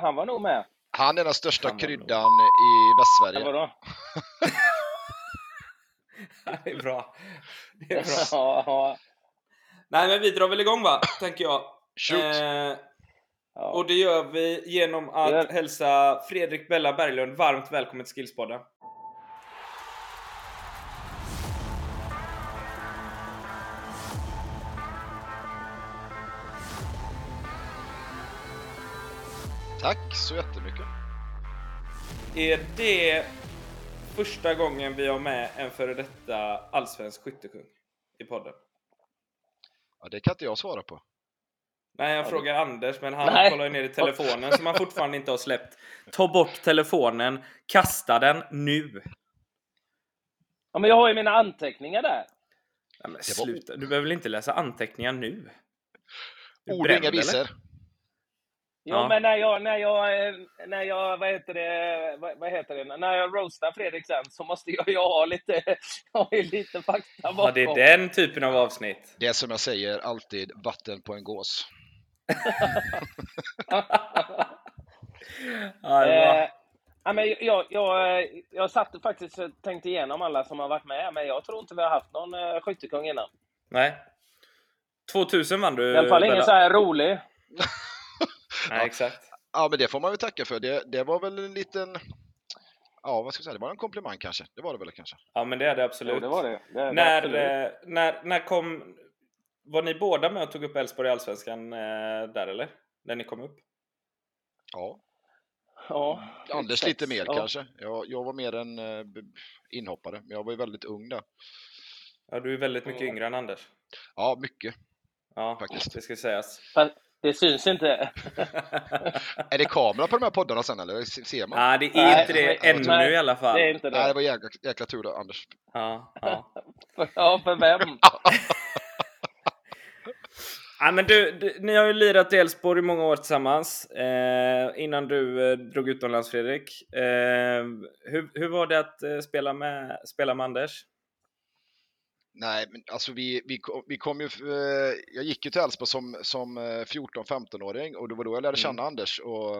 han var nog med. Han är den största Han kryddan i Västsverige. Vadå? Det är bra. Det är bra. ja, ja, Nej, men vi drar väl igång va, tänker jag. Shoot! Eh, ja. och det gör vi genom att hälsa Fredrik Bella Berglund varmt välkommen till Skillspodden. Tack så jättemycket. Är det första gången vi har med en före detta allsvensk skyttekung i podden? Ja, det kan inte jag svara på. Nej, jag Ja, frågar Anders, men han Nej. kollar ju ner i telefonen som han fortfarande inte har släppt. Ta bort telefonen, kasta den nu! ja, men jag har ju mina anteckningar där. Nej, men sluta, du behöver väl inte läsa anteckningar nu? Ord inga eller? visor. Jo, Ja. men när jag, när jag, eh, när jag, vad heter det, vad, vad heter det, när jag roastar Fredrik sen så måste jag ju ha lite, ha ju lite fakta bakom. Ja, det är den typen av avsnitt. Det är som jag säger alltid, vatten på en gås. Ja. Eh, ja, men jag, jag, jag satt faktiskt och tänkte igenom alla som har varit med, men jag tror inte vi har haft någon uh, skyttekung innan. Nej. 2000 vann du, I alla fall ingen så här rolig. Nej, exakt. Ja, men det får man väl tacka för. Det, det var väl en liten... Ja, vad ska jag säga? Det var en komplimang kanske. Det var det väl kanske. Ja, men det är det absolut. Jo, det var det. det, det När, absolut. eh, när, när kom... Var ni båda med och tog upp Elfsborg i Allsvenskan eh, där eller? När ni kom upp? Ja. ja, Anders lite mer ja. kanske. Jag, jag var mer en eh, inhoppare, men jag var ju väldigt ung där. Ja, du är väldigt mycket Ja. yngre än Anders. Ja, mycket. Ja, Faktiskt. det ska sägas. Fast Det syns inte. Är det kamera på de här poddarna sen eller ser man? Nej, det är Nej, inte det nej, ännu nej, i alla fall. Det är inte Nej, det det. var jäkla, jäkla tur då, Anders. Ja, ja. Ja, för vem? Ja, men du, du, ni har ju lirat i Elfsborg i många år tillsammans. Eh, innan du eh, drog utomlands Fredrik. Eh, hur, hur var det att eh, spela, med, spela med Anders? Nej, men alltså vi, vi, vi kom ju... eh, Jag gick ju till Elfsborg som, som eh, 14-15-åring och det var då jag lärde känna Mm. Anders. Och,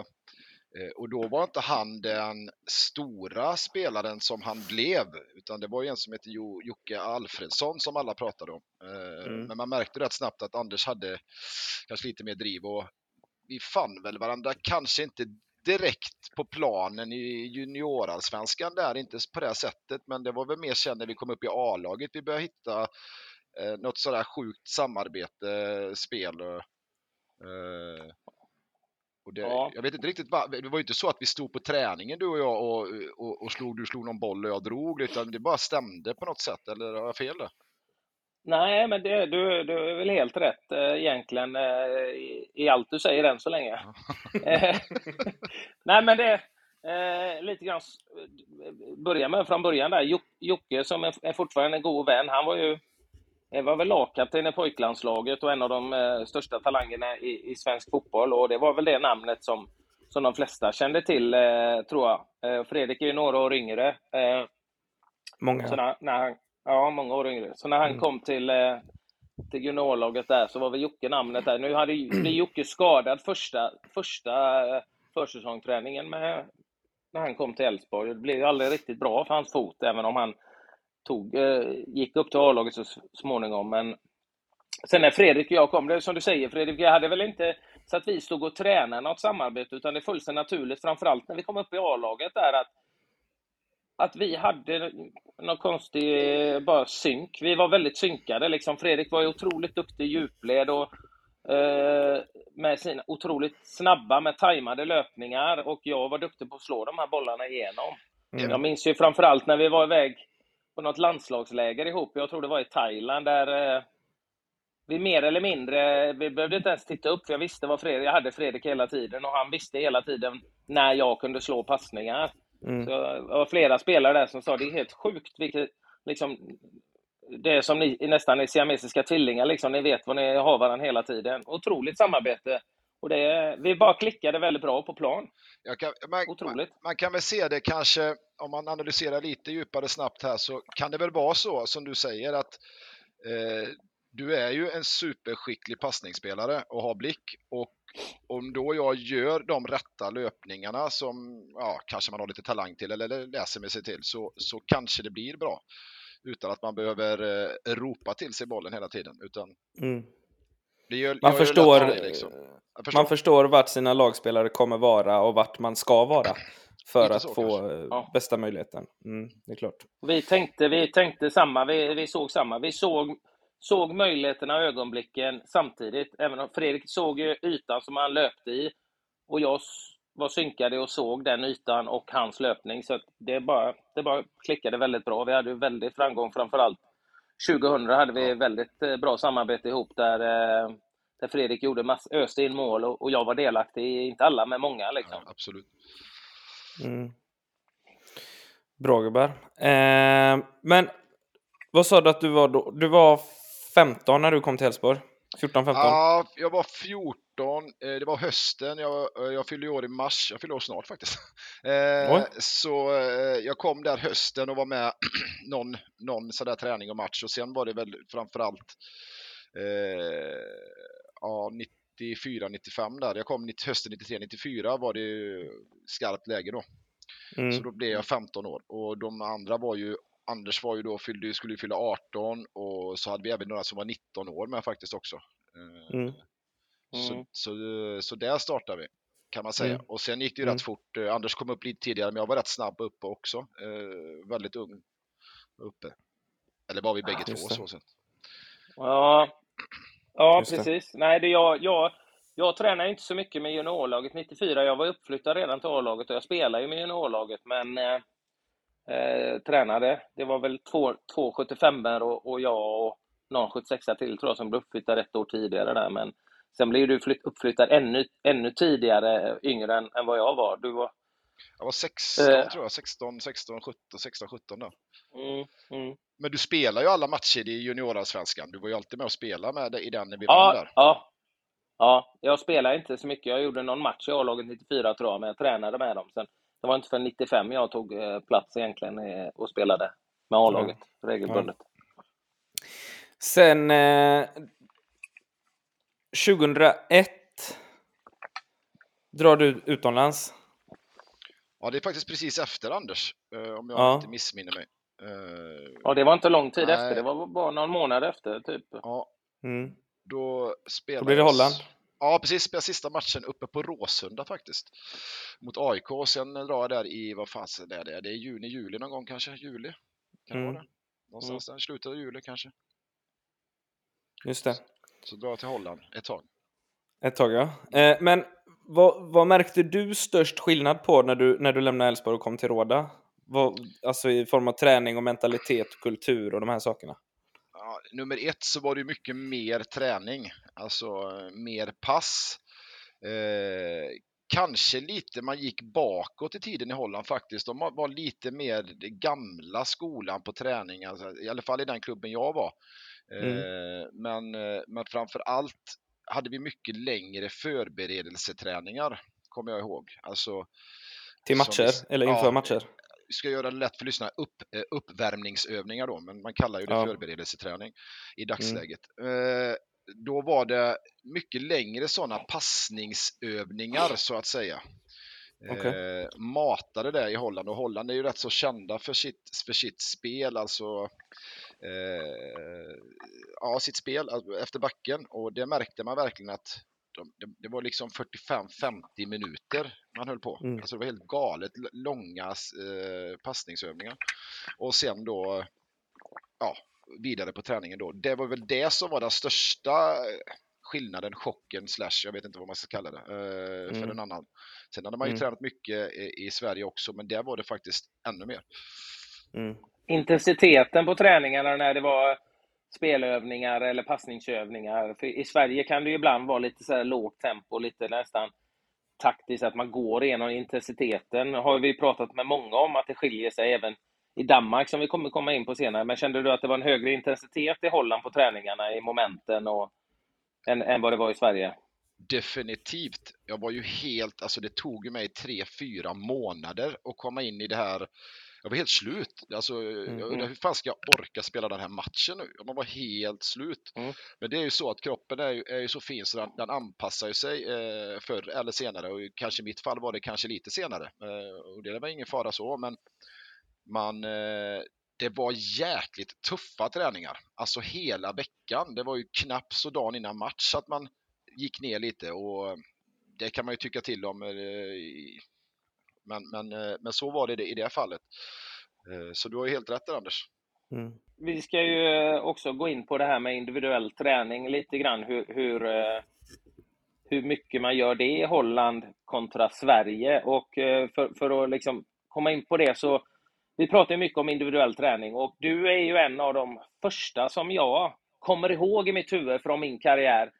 eh, och då var inte han den stora spelaren som han blev, utan det var ju en som hette jo, Jocke Alfredsson som alla pratade om. Eh, Mm. Men man märkte rätt snabbt att Anders hade kanske lite mer driv och vi fann väl varandra, kanske inte direkt på planen i juniorallsvenskan där, inte på det sättet, men det var väl mer sen när vi kom upp i A-laget vi började hitta eh, något sådär sjukt samarbete, spel och, eh, och det, Ja. Jag vet inte riktigt, det var ju inte så att vi stod på träningen du och jag och, och, och slog, du slog någon boll och jag drog, utan det bara stämde på något sätt, eller har jag fel där? Nej, men det, du, du är väl helt rätt eh, egentligen eh, i, i allt du säger än så länge. Eh, Nej, men det eh, lite grann börja med från början där. Joc- Jocke som är, är fortfarande en god vän, han var ju var väl lagkapten i pojklandslaget och en av de eh, största talangerna i, i svensk fotboll och det var väl det namnet som, som de flesta kände till, eh, tror jag. Eh, Fredrik är ju några år yngre. Många. så när, när han, ja, många år yngre. Så när han Mm. kom till, eh, till juniorlaget där så var väl Jocke namnet där. Nu hade blev Jocke skadad första, första eh, försäsongsträningen med, när han kom till Elfsborg. Det blev ju aldrig riktigt bra för hans fot, även om han tog, eh, gick upp till A-laget så småningom. Men sen när Fredrik och jag kom, det är som du säger Fredrik, jag hade väl inte så att vi stod och tränade något samarbete, utan det föll sig naturligt, framförallt när vi kom upp i A-laget där, att att vi hade någon konstig bara synk. Vi var väldigt synkade. Liksom. Fredrik var ju otroligt duktig i djupled och eh, med sina otroligt snabba med tajmade löpningar och jag var duktig på att slå de här bollarna igenom. Mm. Jag minns ju framförallt när vi var iväg på något landslagsläger ihop. Jag tror det var i Thailand där eh, vi mer eller mindre, vi behövde inte ens titta upp för jag visste vad Fredrik, jag hade Fredrik hela tiden och han visste hela tiden när jag kunde slå passningar. Mm. Så det var flera spelare där som sa det är helt sjukt vilket, liksom, det är som ni nästan är siamesiska tvillingar, liksom, ni vet vad ni har varandra hela tiden. Otroligt samarbete. Och det, vi bara klickade väldigt bra på plan. Kan, man, man, Otroligt. man kan väl se det kanske, om man analyserar lite djupare snabbt här, så kan det väl vara så som du säger att eh, du är ju en superskicklig passningsspelare och har blick och om då jag gör de rätta löpningarna som ja, kanske man har lite talang till eller läser med sig till så, så kanske det blir bra. Utan att man behöver eh, ropa till sig bollen hela tiden. Utan Mm. det gör, Man, förstår, det, liksom. Förstår. man förstår vart sina lagspelare kommer vara och vart man ska vara för att så få kanske. eh, Ja. bästa möjligheten. Mm, det är klart. Vi tänkte, vi tänkte samma, vi, vi såg samma. Vi såg, såg möjligheterna och ögonblicken samtidigt. Även om Fredrik såg ju ytan som han löpte i och jag var synkade och såg den ytan och hans löpning. Så det, bara, det bara klickade väldigt bra. Vi hade ju väldigt framgång, framförallt 2000 hade vi väldigt eh, bra samarbete ihop där, eh, där Fredrik gjorde mass, öste in mål och, och jag var delaktig i, inte alla, men många. Liksom. Ja, absolut. Mm. Bra gubbar. Eh, men vad sa du att du var då? Du var 15 när du kom till Elfsborg? 14-15? Ja, jag var 14, eh, det var hösten, jag, eh, jag fyllde år i mars, jag fyller år snart faktiskt. Eh, Oj. så jag kom där hösten och var med någon, någon sådär träning och match och sen var det väl framförallt eh, ja, 94-95 där. Jag kom hösten 93-94 var det skarpt läge då. Så Mm. då blev jag 15 år och de andra var ju Anders var ju då, fyllde, skulle ju fylla 18 och så hade vi även några som var 19 år med faktiskt också. Eh, Mm. Så, Mm. så, så där startade vi kan man säga. Mm. Och sen gick det ju Mm. rätt fort. Eh, Anders kom upp lite tidigare men jag var rätt snabb uppe också. Eh, väldigt ung uppe. Eller var vi bägge två Just det. så sett. Ja, ja Just det. precis. Nej, det jag, jag, jag tränar inte så mycket med juniorlaget 94. Jag var uppflyttad redan till A-laget och jag spelar ju med juniorlaget, men eh, eh, tränade. Det var väl två, två 75 och, och jag och någon 76 till tror jag som blev uppflyttad ett år tidigare där. Men sen blev du flytt, uppflyttad ännu, ännu tidigare, eh, yngre än, än vad jag var. Du var Jag var 16 Eh. tror jag, 16, 16, 17, 16, 17 där. mm, mm. Men du spelar ju alla matcher i juniorallsvenskan. Du var ju alltid med och spelade med i den när vi vann Ja, där. ja. Ja, jag spelade inte så mycket. Jag gjorde någon match i A-laget 94 tror jag, men jag tränade med dem. Sen, det var inte för 95 jag tog eh, plats egentligen och spelade med A-laget regelbundet. Sen eh, 2001 drar du utomlands. Ja, det är faktiskt precis efter Anders, eh, om jag Ja. inte missminner mig. Eh, Ja, det var inte lång tid Nej. efter. Det var bara någon månad efter, typ. Ja, Mm. då spelade Då blir det Holland. Ja, precis. Spelade sista matchen uppe på Råsunda faktiskt. Mot AIK och sen drar jag där i, vad fan det är det? Det är juni, juli någon gång kanske? Juli? Kan Mm. vara det? Någonstans där, slutet av juli kanske. Just det. Så drar jag till Holland ett tag. Ett tag ja. Eh, men vad, vad märkte du störst skillnad på när du, när du lämnade Elfsborg och kom till Råda? Vad, alltså i form av träning och mentalitet, kultur och de här sakerna. Ja, nummer ett så var det mycket mer träning, alltså eh, mer pass. Eh, kanske lite, man gick bakåt i tiden i Holland faktiskt. De var- lite mer gamla skolan på träning, alltså, i alla fall i den klubben jag var. Eh, men, eh, men framför allt hade vi mycket längre förberedelseträningar, kommer jag ihåg. Alltså, Till matcher, vi- eller inför ja, matcher. Ska göra det lätt för lyssnarna, upp, eh, uppvärmningsövningar då, men man kallar ju det Ja. förberedelseträning i dagsläget. Eh, då var det mycket längre sådana passningsövningar så att säga. Okej. Eh, matade det i Holland och Holland är ju rätt så kända för sitt, för sitt spel, alltså eh, ja, sitt spel alltså, efter backen och det märkte man verkligen att de, det, det var liksom 45-50 minuter man höll på. Mm. Alltså det var helt galet långa eh, passningsövningar. Och sen då, ja, vidare på träningen då. Det var väl det som var den största eh, skillnaden, chocken slash, jag vet inte vad man ska kalla det, eh, för Mm. en annan. Sen hade man ju Mm. tränat mycket i, i Sverige också, men där var det faktiskt ännu mer. Mm. Intensiteten på träningarna när det var spelövningar eller passningsövningar. För I Sverige kan det ju ibland vara lite så här lågt tempo, lite nästan taktiskt, att man går igenom intensiteten. har vi pratat med många om att det skiljer sig även i Danmark, som vi kommer komma in på senare. Men kände du att det var en högre intensitet i Holland på träningarna, i momenten, och, än, än vad det var i Sverige? definitivt. Jag var ju helt, alltså det tog mig tre, fyra månader att komma in i det här. Jag var helt slut. Alltså, Mm. jag, hur fan ska jag orka spela den här matchen nu? Man var helt slut. Mm. Men det är ju så att kroppen är ju, är ju så fin så den, den anpassar sig eh, förr eller senare och kanske i mitt fall var det kanske lite senare. Eh, och det var ingen fara så, men man, eh, det var jäkligt tuffa träningar. Alltså hela veckan. Det var ju knappt så dagen innan match att man gick ner lite och det kan man ju tycka till om. Men, men, eh, men så var det i det fallet. Eh, Så du har ju helt rätt där Anders. Mm. Vi ska ju eh, också gå in på det här med individuell träning lite grann, hur, hur, hur mycket man gör det i Holland kontra Sverige. Och för, för att liksom komma in på det så, vi pratar ju mycket om individuell träning och du är ju en av de första som jag kommer ihåg i mitt huvud från min karriär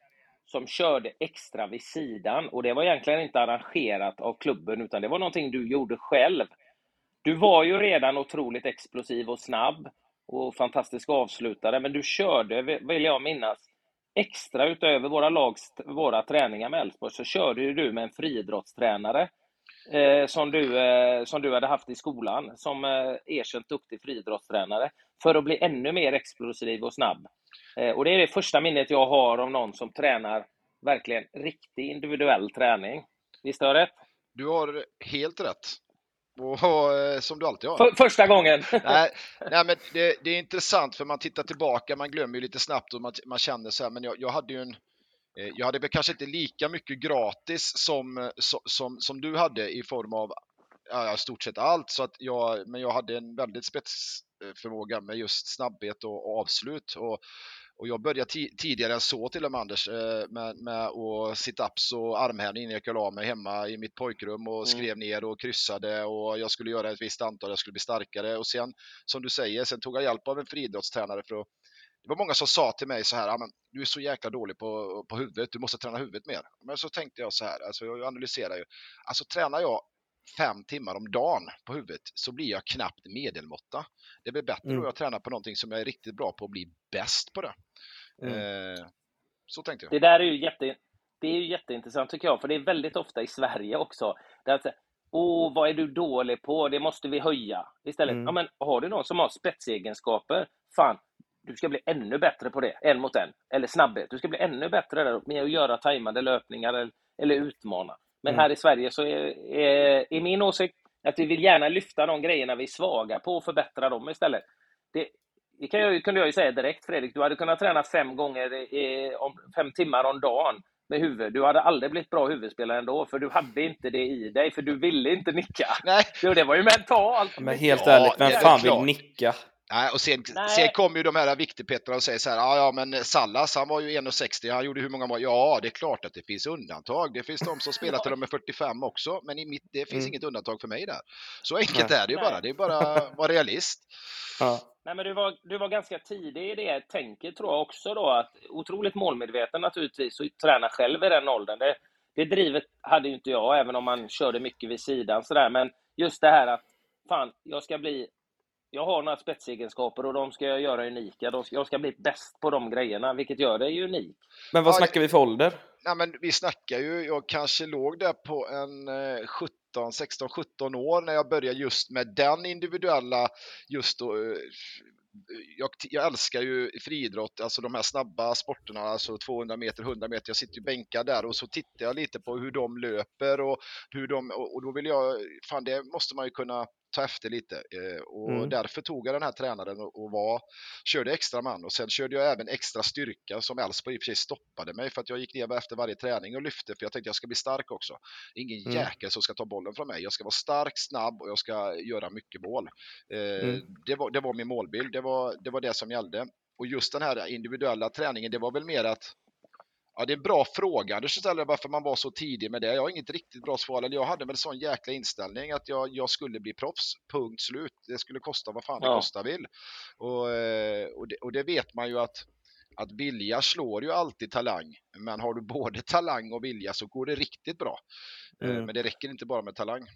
som körde extra vid sidan. Och det var egentligen inte arrangerat av klubben, utan det var någonting du gjorde själv. Du var ju redan otroligt explosiv och snabb och fantastisk avslutare, men du körde, vill jag minnas, extra utöver våra lags, våra träningar med Elfsborg, så körde ju du med en friidrottstränare eh, som, du, eh, som du hade haft i skolan, som eh, erkänt duktig friidrottstränare, för att bli ännu mer explosiv och snabb. Eh, och det är det första minnet jag har om någon som tränar verkligen riktig individuell träning. Visst har jag rätt? Du har helt rätt. Och, eh, som du alltid har. För, första gången! nej, nej, men det, det är intressant för man tittar tillbaka, man glömmer ju lite snabbt och man, man känner så här, men jag, jag hade ju en jag hade kanske inte lika mycket gratis som, eh, so- som, som du hade i form av ja, stort sett allt, så att jag, men jag hade en väldigt spetsförmåga med just snabbhet och, och avslut. Och, och jag började ti- tidigare än så till och med Anders eh, med, med och sit-ups och armhävning innan jag gick och la mig hemma i mitt pojkrum och Mm. skrev ner och kryssade och jag skulle göra ett visst antal, jag skulle bli starkare och sen som du säger, sen tog jag hjälp av en friidrottstränare för att det var många som sa till mig så här, "Ja, men du är så jäkla dålig på, på huvudet, du måste träna huvudet mer. Men så tänkte jag så här, alltså jag analyserar ju, alltså tränar jag fem timmar om dagen på huvudet så blir jag knappt medelmåtta. Det blir bättre Mm. om jag tränar på någonting som jag är riktigt bra på och blir bäst på det. Mm. Eh, så tänkte jag. Det där är ju, jätte, det är ju jätteintressant tycker jag, för det är väldigt ofta i Sverige också. Där att säga, Åh, vad är du dålig på? Det måste vi höja. Istället, Mm. ja men har du någon som har spetsegenskaper, fan, du ska bli ännu bättre på det, en mot en. Eller snabbhet. Du ska bli ännu bättre där med att göra tajmade löpningar eller, eller utmana. Men Mm. här i Sverige så är, är, är min åsikt att vi vill gärna lyfta de grejerna vi är svaga på och förbättra dem istället. Det, det kan jag, kunde jag ju säga direkt Fredrik, du hade kunnat träna fem gånger, i, om, fem timmar om dagen med huvud. Du hade aldrig blivit bra huvudspelare ändå, för du hade inte det i dig, för du ville inte nicka. Nej, Jo, det var ju mentalt. Men helt Ja, ärligt, vem är fan klart. vill nicka? Nej, och sen, Nej. sen kom ju de här viktigpetrarna och säger så här, ja, ja men Sallas han var ju 1,60, han gjorde hur många mål? Ja, det är klart att det finns undantag. Det finns de som spelar till de är 45 också, men i mitt, det finns Mm. inget undantag för mig där. Så enkelt Nej. är det ju bara, det är bara att vara realist. Ja. Nej, men du var, du var ganska tidig i det tänket tror jag också då, att otroligt målmedveten naturligtvis, och träna själv i den åldern. Det, det drivet hade ju inte jag, även om man körde mycket vid sidan sådär, men just det här att fan, jag ska bli jag har några spetsegenskaper och de ska jag göra unika. De ska, jag ska bli bäst på de grejerna, vilket gör dig unik. Men vad Ja, snackar vi för ålder? Nej, men vi snackar ju, jag kanske låg där på en eh, 17, 16, 17 år när jag började just med den individuella, just då, eh, jag, jag älskar ju friidrott, alltså de här snabba sporterna, alltså 200 meter, 100 meter. Jag sitter ju bänkad där och så tittar jag lite på hur de löper och hur de, och och då vill jag, fan det måste man ju kunna ta efter lite eh, och Mm. därför tog jag den här tränaren och, var, körde extra man och sen körde jag även extra styrka som Elfsborg i och för sig stoppade mig för att jag gick ner efter varje träning och lyfte för jag tänkte jag ska bli stark också. Ingen Mm. jäkel som ska ta bollen från mig. Jag ska vara stark, snabb och jag ska göra mycket mål. Eh, Mm. det, var, det var min målbild, det var, det var det som gällde. Och just den här individuella träningen, det var väl mer att Ja, det är en bra fråga du ställer varför man var så tidig med det. Jag har inget riktigt bra svar. Eller jag hade väl sån jäkla inställning att jag, jag skulle bli proffs. Punkt slut. Det skulle kosta vad fan det Ja. kosta vill. Och, eh, och, det, och det vet man ju att att vilja slår ju alltid talang. Men har du både talang och vilja så går det riktigt bra. Eh, Mm. Men det räcker inte bara med talang.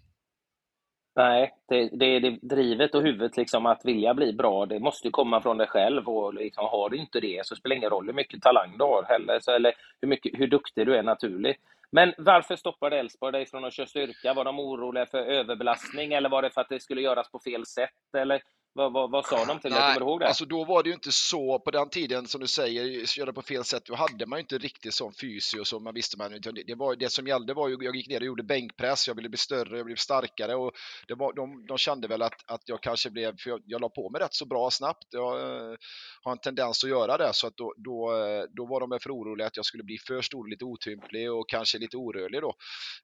Nej, det, det är det drivet och huvudet liksom att vilja bli bra. Det måste ju komma från dig själv och liksom, har du inte det så spelar det ingen roll hur mycket talang du har heller, så, eller hur, mycket, hur duktig du är naturligt. Men varför stoppade Elfsborg dig från att köra styrka? Var de oroliga för överbelastning eller var det för att det skulle göras på fel sätt? Eller vad, vad, vad sa de till dig? Kommer du ihåg det? Alltså då var det ju inte så på den tiden som du säger, göra på fel sätt. Då hade man ju inte riktigt sån fysio som man visste. Man, det, var, det som gällde var ju, jag gick ner och gjorde bänkpress, jag ville bli större, jag blev starkare och det var, de, de kände väl att, att jag kanske blev, för jag, jag la på mig rätt så bra snabbt. Jag äh, har en tendens att göra det så att då, då, eh, då var de för oroliga att jag skulle bli för stor, lite otymplig och kanske lite orörlig då.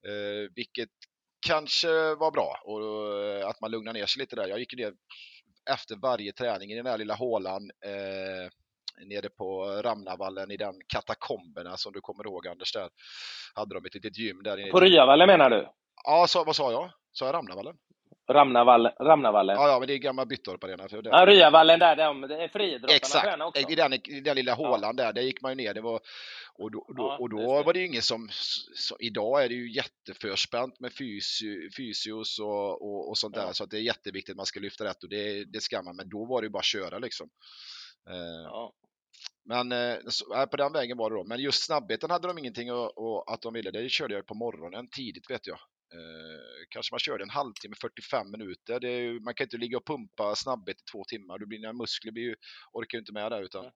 Eh, vilket kanske var bra och att man lugnar ner sig lite där. Jag gick ner efter varje träning i den här lilla hålan eh, nere på Ramnavallen i den katakomberna som du kommer ihåg Anders där. Hade de ett litet gym där inne. På Ryavallen menar du? Ja, så, vad sa jag? Sa jag Ramnavallen? Ramnavallen. Ramnavallen. Ja, ja, men det är gamla Byttorp Arena. Ja, Ryavallen där, de, det är friidrottarna Exakt, också. I den, i den lilla hålan ja. där, där gick man ju ner. Det var, och då, då, ja, och då var det ju ingen som, så, idag är det ju jätteförspänt med fysio, fysios och, och, och sånt där, så att det är jätteviktigt att man ska lyfta rätt och det, det ska man, men då var det ju bara att köra liksom. Eh, men eh, på den vägen var det då. Men just snabbheten hade de ingenting och, och att de ville. Det körde jag på morgonen tidigt vet jag. Eh, kanske man körde en halvtimme, 45 minuter. Är, man kan inte ligga och pumpa snabbhet i två timmar. Du blir, muskler blir ju, orkar ju inte med det. Utan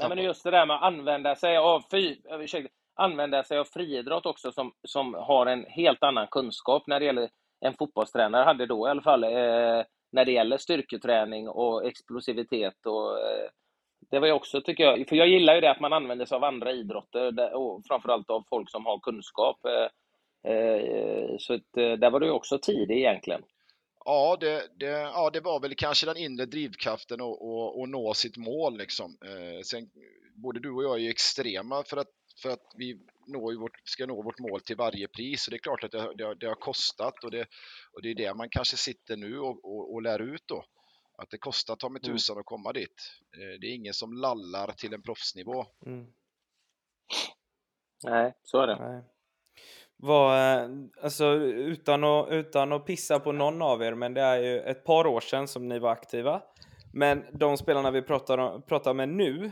Nej, men just det där med att använda sig av, fy, ursäkta, använda sig av friidrott också som, som har en helt annan kunskap när det gäller en fotbollstränare hade då i alla fall eh, när det gäller styrketräning och explosivitet och eh, det var ju också, tycker jag, för jag gillar ju det att man använder sig av andra idrotter och framförallt av folk som har kunskap. Eh, Eh, så att, eh, där var du också tidig egentligen. Ja det, det, ja, det var väl kanske den inre drivkraften att nå sitt mål. Liksom. Eh, sen, både du och jag är extrema för att, för att vi når vårt, ska nå vårt mål till varje pris. Så det är klart att det, det, det har kostat och det, och det är det man kanske sitter nu och, och, och lär ut då. Att det kostar ta med mm. tusan mm. att komma dit. Det är ingen som lallar till en proffsnivå. Mm. Nej, så är det. Nej var, eh, alltså utan att, utan att pissa på någon av er, men det är ju ett par år sedan som ni var aktiva. Men de spelarna vi pratar, om, pratar med nu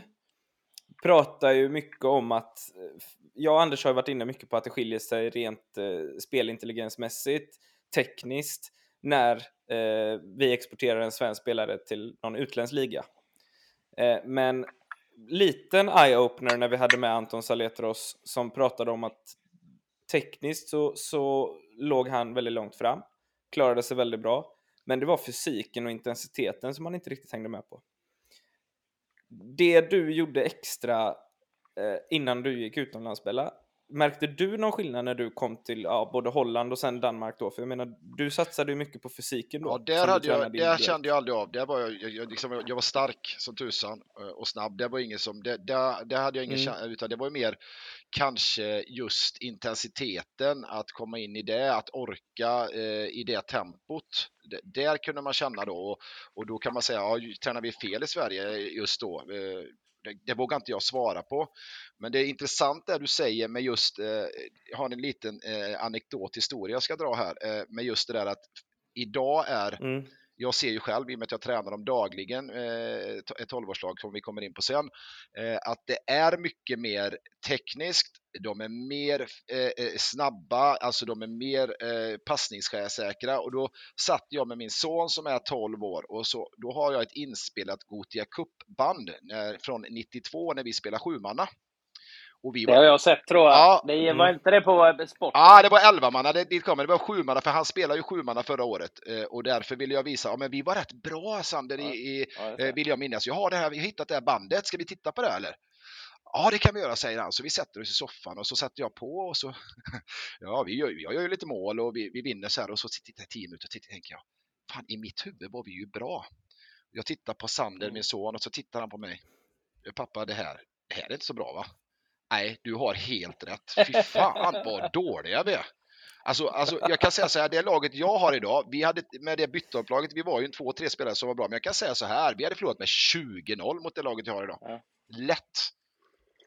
pratar ju mycket om att eh, jag och Anders har varit inne mycket på att det skiljer sig rent eh, spelintelligensmässigt, tekniskt, när eh, vi exporterar en svensk spelare till någon utländsk liga. Eh, men liten eye-opener när vi hade med Anton Saletros som pratade om att tekniskt så, så låg han väldigt långt fram, klarade sig väldigt bra, men det var fysiken och intensiteten som han inte riktigt hängde med på. Det du gjorde extra eh, innan du gick utomlands, Bella, Märkte du någon skillnad när du kom till ja, både Holland och sen Danmark då? För jag menar, du satsade ju mycket på fysiken då. Ja, där, hade jag, där kände jag aldrig av. Där var jag, jag, liksom, jag var stark som tusan eh, och snabb. Det var ingen som, det, där, där hade jag ingen mm. Chans, utan det var mer kanske just intensiteten, att komma in i det, att orka eh, i det tempot. Det, där kunde man känna då och, och då kan man säga, ja, tränar vi fel i Sverige just då? Eh, det, det vågar inte jag svara på. Men det är intressant det du säger med just, eh, jag har en liten eh, anekdot historia jag ska dra här, eh, med just det där att idag är mm. Jag ser ju själv, i och med att jag tränar dem dagligen, eh, ett 12-årslag som vi kommer in på sen, eh, att det är mycket mer tekniskt, de är mer eh, eh snabba, alltså de är mer eh, passningssäkra och då satt jag med min son som är 12 år och så, då har jag ett inspelat Gotia Cup-band från 92 när vi spelar sjumanna. Och vi var... Det har jag sett tror jag. Ja. Det var mm. inte det på sport? Ja, det var 11 manna dit kommer. Det var 7 manna för han spelade ju 7 manna förra året eh, och därför ville jag visa, ja men vi var rätt bra Sander ja. i, ja, eh, vill jag minnas. Jag har det här, vi har hittat det här bandet, ska vi titta på det eller? Ja, det kan vi göra, säger han. Så vi sätter oss i soffan och så sätter jag på och så, ja, vi gör, jag gör ju lite mål och vi, vi vinner så här och så tittar jag 10 minuter och tänker jag, fan i mitt huvud var vi ju bra. Jag tittar på Sander, mm. min son, och så tittar han på mig. Pappa, det här, det här är inte så bra va? Nej, du har helt rätt. Fy fan vad dåliga vi är. Alltså, alltså, jag kan säga så här, det laget jag har idag, vi hade med det byttorplaget, vi var ju en två, tre spelare som var bra, men jag kan säga så här, vi hade förlorat med 20-0 mot det laget jag har idag. Ja. Lätt.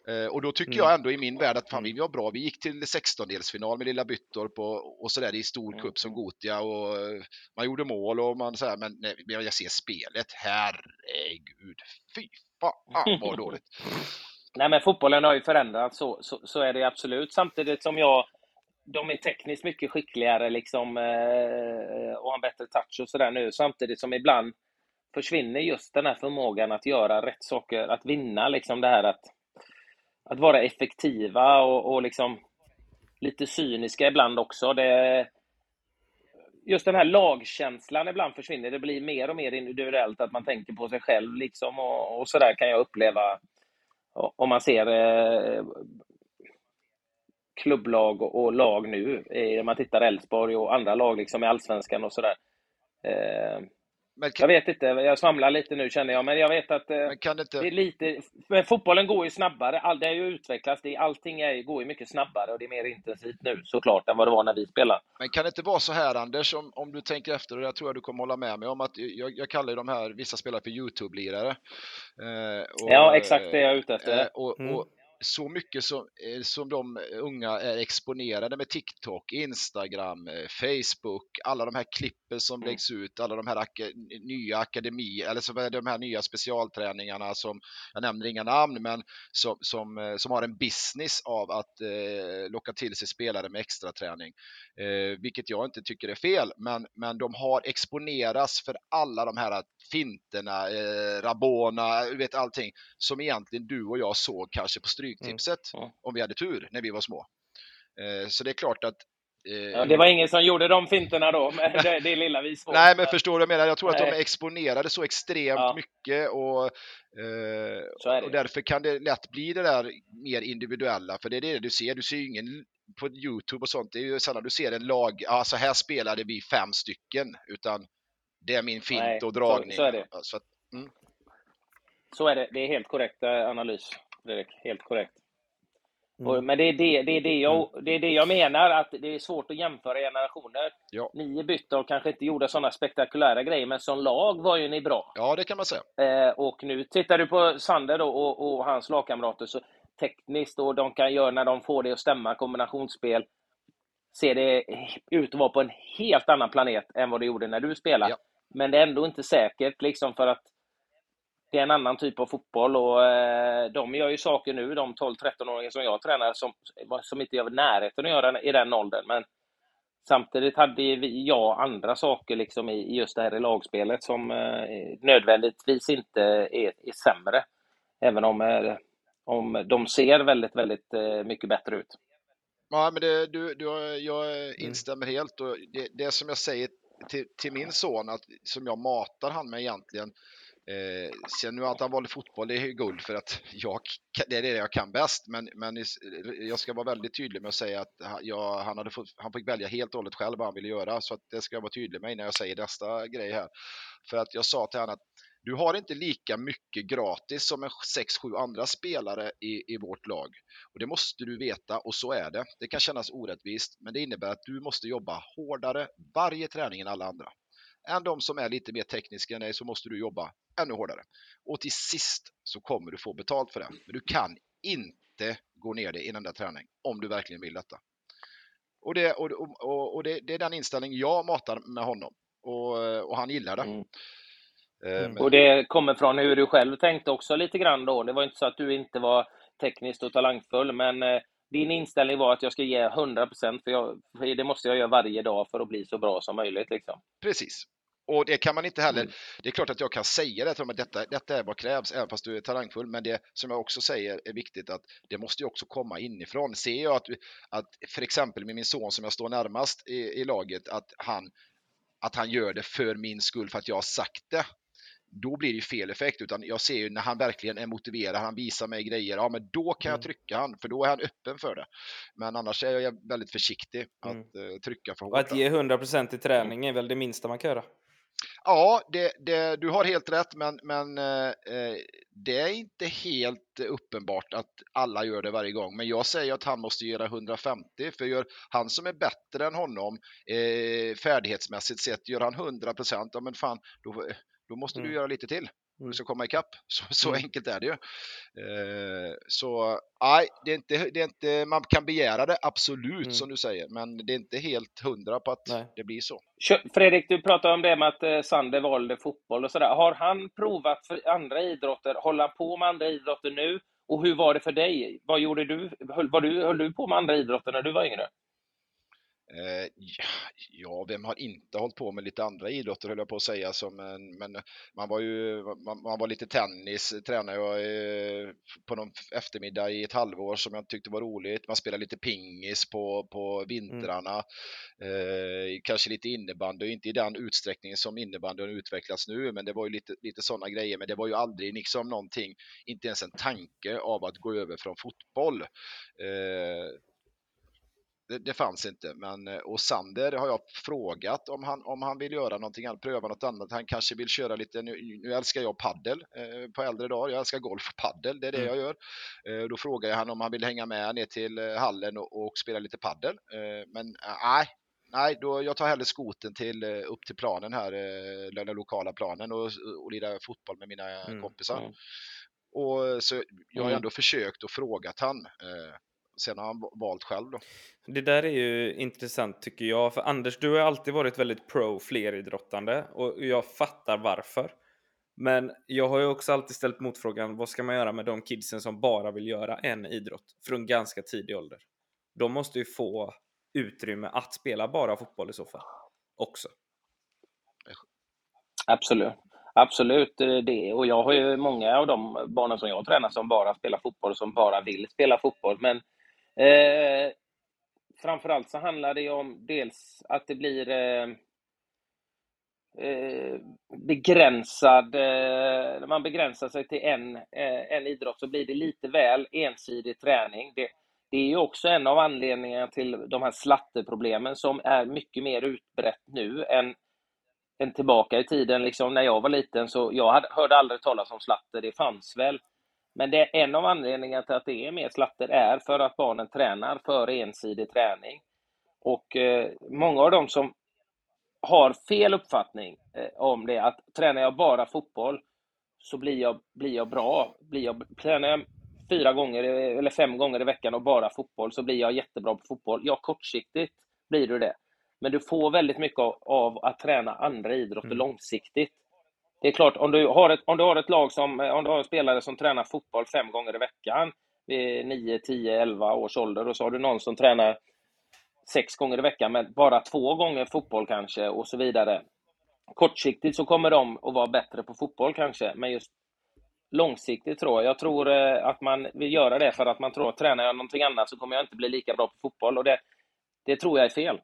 Eh, och då tycker Mm. jag ändå i min värld att fan, Mm. vi var bra. Vi gick till 16-delsfinal med lilla Byttorp och, och sådär i stor Mm. cup som Gotia och eh, man gjorde mål och man så här, men nej, jag ser spelet, herregud, fy fan vad dåligt. Nej, men fotbollen har ju förändrats, så, så, så är det absolut. Samtidigt som jag, de är tekniskt mycket skickligare liksom, eh, och har en bättre touch och sådär nu. Samtidigt som ibland försvinner just den här förmågan att göra rätt saker, att vinna liksom det här att, att vara effektiva och, och liksom lite cyniska ibland också. Det, just den här lagkänslan ibland försvinner. Det blir mer och mer individuellt, att man tänker på sig själv liksom och, och sådär kan jag uppleva om man ser eh, klubblag och, lag nu, eh, om man tittar Elfsborg och andra lag liksom i Allsvenskan och sådär. Eh, men jag kan, vet inte, jag svamlar lite nu känner jag, men jag vet att eh, men kan det det är inte, lite, men fotbollen går ju snabbare, all, det har ju utvecklats, det, allting är, går ju mycket snabbare och det är mer intensivt nu såklart än vad det var när vi spelade. men kan det inte vara så här Anders, om, om du tänker efter, och jag tror att du kommer hålla med mig om att jag, jag kallar ju de här, vissa spelare för YouTube-lirare. Eh, och, Ja, exakt det jag är ute Eh, efter. och, Mm. Så mycket som, eh, som de unga är exponerade med TikTok, Instagram, eh, Facebook, alla de här klippen som Mm. läggs ut, alla de här aka- nya akademier, eller så de här nya specialträningarna som, jag nämner inga namn, men som, som, eh, som har en business av att eh, locka till sig spelare med extra träning. Eh, vilket jag inte tycker är fel, men, men de har exponerats för alla de här finterna, eh, Rabona, vet allting som egentligen du och jag såg kanske på Stryktipset Mm. Om vi hade tur när vi var små. Eh, så det är klart att eh, Ja, det var ingen som gjorde de finterna då, men det, det lilla vi såg. Nej, men förstår du vad jag menar? Jag tror att de Nej. är exponerade så extremt Ja. mycket och, eh, Så och därför kan det lätt bli det där mer individuella. För det är det du ser. Du ser ju ingen på Youtube och sånt. Det är ju sällan du ser en lag, ja så här spelade vi fem stycken. Utan det är min fint Nej, och så- dragning. så är det. Så att, Så är det. Det är helt korrekt eh, analys, Fredrik. Helt korrekt. Mm. Men det är det, det, är det, jag, det är det jag menar, att det är svårt att jämföra generationer. Ja. Ni i Byttorp kanske inte gjorde sådana spektakulära grejer, men som lag var ju ni bra. ja, det kan man säga. Eh, och nu tittar du på Sander då och, och hans lagkamrater, så tekniskt och de kan göra när de får det att stämma, kombinationsspel, ser det ut att vara på en helt annan planet än vad det gjorde när du spelade. Ja. Men det är ändå inte säkert, liksom för att det är en annan typ av fotboll och eh, de gör ju saker nu, de 12-13-åringar som jag tränar, som, som inte gör i närheten att göra i den åldern. Men samtidigt hade vi, jag andra saker liksom i, i just det här i lagspelet som eh, nödvändigtvis inte är, är sämre. Även om, eh, om de ser väldigt, väldigt eh, mycket bättre ut. Ja, men det, du, du, jag instämmer helt och det, det som jag säger till, till min son, att, som jag matar han med egentligen, eh, sen nu att han valde fotboll, det är ju guld för att jag, det är det jag kan bäst, men, men jag ska vara väldigt tydlig med att säga att han- jag, han, hade fått, han fick välja helt och hållet själv vad han ville göra, så att det ska jag vara tydlig med innan jag säger nästa grej här. För att jag sa till honom att du har inte lika mycket gratis som en 6-7 andra spelare i, i vårt lag. Och det måste du veta och så är det. Det kan kännas orättvist, men det innebär att du måste jobba hårdare varje träning än alla andra. Än de som är lite mer tekniska än dig så måste du jobba ännu hårdare. Och till sist så kommer du få betalt för det. Men du kan inte gå ner dig i den där träningen om du verkligen vill detta. Och det, och, och, och det, det är den inställning jag matar med honom. Och, och han gillar det. Mm. Eh, Mm. men- Och det kommer från hur du själv tänkte också lite grann då. Det var inte så att du inte var tekniskt och talangfull, men eh, din inställning var att jag ska ge 100% för, jag, för det måste jag göra varje dag för att bli så bra som möjligt. Liksom. Precis. Och det kan man inte heller, Mm. det är klart att jag kan säga det till dem att detta, detta är vad krävs, även fast du är talangfull, men det som jag också säger är viktigt att det måste ju också komma inifrån. Ser jag att, att för exempel med min son som jag står närmast i, i laget, att han, att han gör det för min skull för att jag har sagt det, då blir det ju fel effekt. Utan jag ser ju när han verkligen är motiverad, han visar mig grejer, ja men då kan jag Mm. trycka han, för då är han öppen för det. Men annars är jag väldigt försiktig Mm. att eh, trycka för Och hårt. att ge 100% i träning är väl det minsta man kan göra. Ja, det, det, du har helt rätt, men, men eh, eh, det är inte helt uppenbart att alla gör det varje gång. Men jag säger att han måste göra 150, för gör han som är bättre än honom eh, färdighetsmässigt sett, gör han 100 procent, ja men fan, då, då måste du Mm. göra lite till. om du ska komma ikapp. Så, så mm. enkelt är det ju. Eh, så nej, det är inte, det är inte, man kan begära det absolut mm. som du säger, men det är inte helt hundra på att nej. det blir så. Fredrik, du pratade om det med att eh, Sander valde fotboll och sådär. Har han provat för andra idrotter? Håller han på med andra idrotter nu? Och hur var det för dig? Vad gjorde du? Höll, var du, höll du på med andra idrotter när du var yngre? Eh, ja, vem har inte hållit på med lite andra idrotter höll jag på att säga. Som, men man var ju, man, man var lite tennis, tränade jag eh, på någon eftermiddag i ett halvår som jag tyckte var roligt. Man spelade lite pingis på, på vintrarna. Mm. Eh, kanske lite innebandy, inte i den utsträckningen som innebandyn utvecklats nu, men det var ju lite, lite sådana grejer. Men det var ju aldrig liksom någonting, inte ens en tanke av att gå över från fotboll. Eh, det, det, fanns inte. Men, eh, och Sander har jag frågat om han, om han vill göra någonting annat, pröva något annat. Han kanske vill köra lite, nu, nu älskar jag paddel eh, på äldre dagar. Jag älskar golf och paddel, det är det mm. jag gör. Eh, då frågar jag han om han vill hänga med ner till eh, hallen och, och spela lite paddel. Eh, men eh, nej, nej, då, jag tar hellre skoten till, upp till planen här, den lokala planen och, och lira fotboll med mina mm. kompisar. Mm. Och så jag har mm. ändå försökt och frågat han. Sen har han valt själv då. Det där är ju intressant tycker jag, för Anders, du har alltid varit väldigt pro fleridrottande och jag fattar varför. Men jag har ju också alltid ställt motfrågan, vad ska man göra med de kidsen som bara vill göra en idrott från ganska tidig ålder? De måste ju få utrymme att spela bara fotboll i så fall också. Absolut. Absolut, det. Och jag har ju många av de barnen som jag tränar som bara spelar fotboll, som bara vill spela fotboll. Men Eh, framförallt så handlar det om dels att det blir eh, eh, begränsad, eh, när man begränsar sig till en, eh, en idrott så blir det lite väl ensidig träning. Det, det är ju också en av anledningarna till de här slatterproblemen som är mycket mer utbrett nu än, än tillbaka i tiden. Liksom när jag var liten så jag hade, hörde aldrig talas om slatter, det fanns väl. Men det är en av anledningarna till att det är mer slatter är för att barnen tränar för ensidig träning. Och eh, många av dem som har fel uppfattning eh, om det, att tränar jag bara fotboll så blir jag, blir jag bra. Blir jag, tränar jag fyra gånger eller fem gånger i veckan och bara fotboll så blir jag jättebra på fotboll. Ja, kortsiktigt blir du det. Men du får väldigt mycket av, av att träna andra idrotter mm. långsiktigt. Det är klart, om du har ett, om du har ett lag som, eh, om du har spelare som tränar fotboll fem gånger i veckan vid 9, 10, 11 års ålder och så har du någon som tränar sex gånger i veckan men bara två gånger fotboll kanske och så vidare. Kortsiktigt så kommer de att vara bättre på fotboll kanske, men just långsiktigt tror jag. Jag tror eh, att man vill göra det för att man tror att tränar jag någonting annat så kommer jag inte bli lika bra på fotboll och det, det tror jag är fel.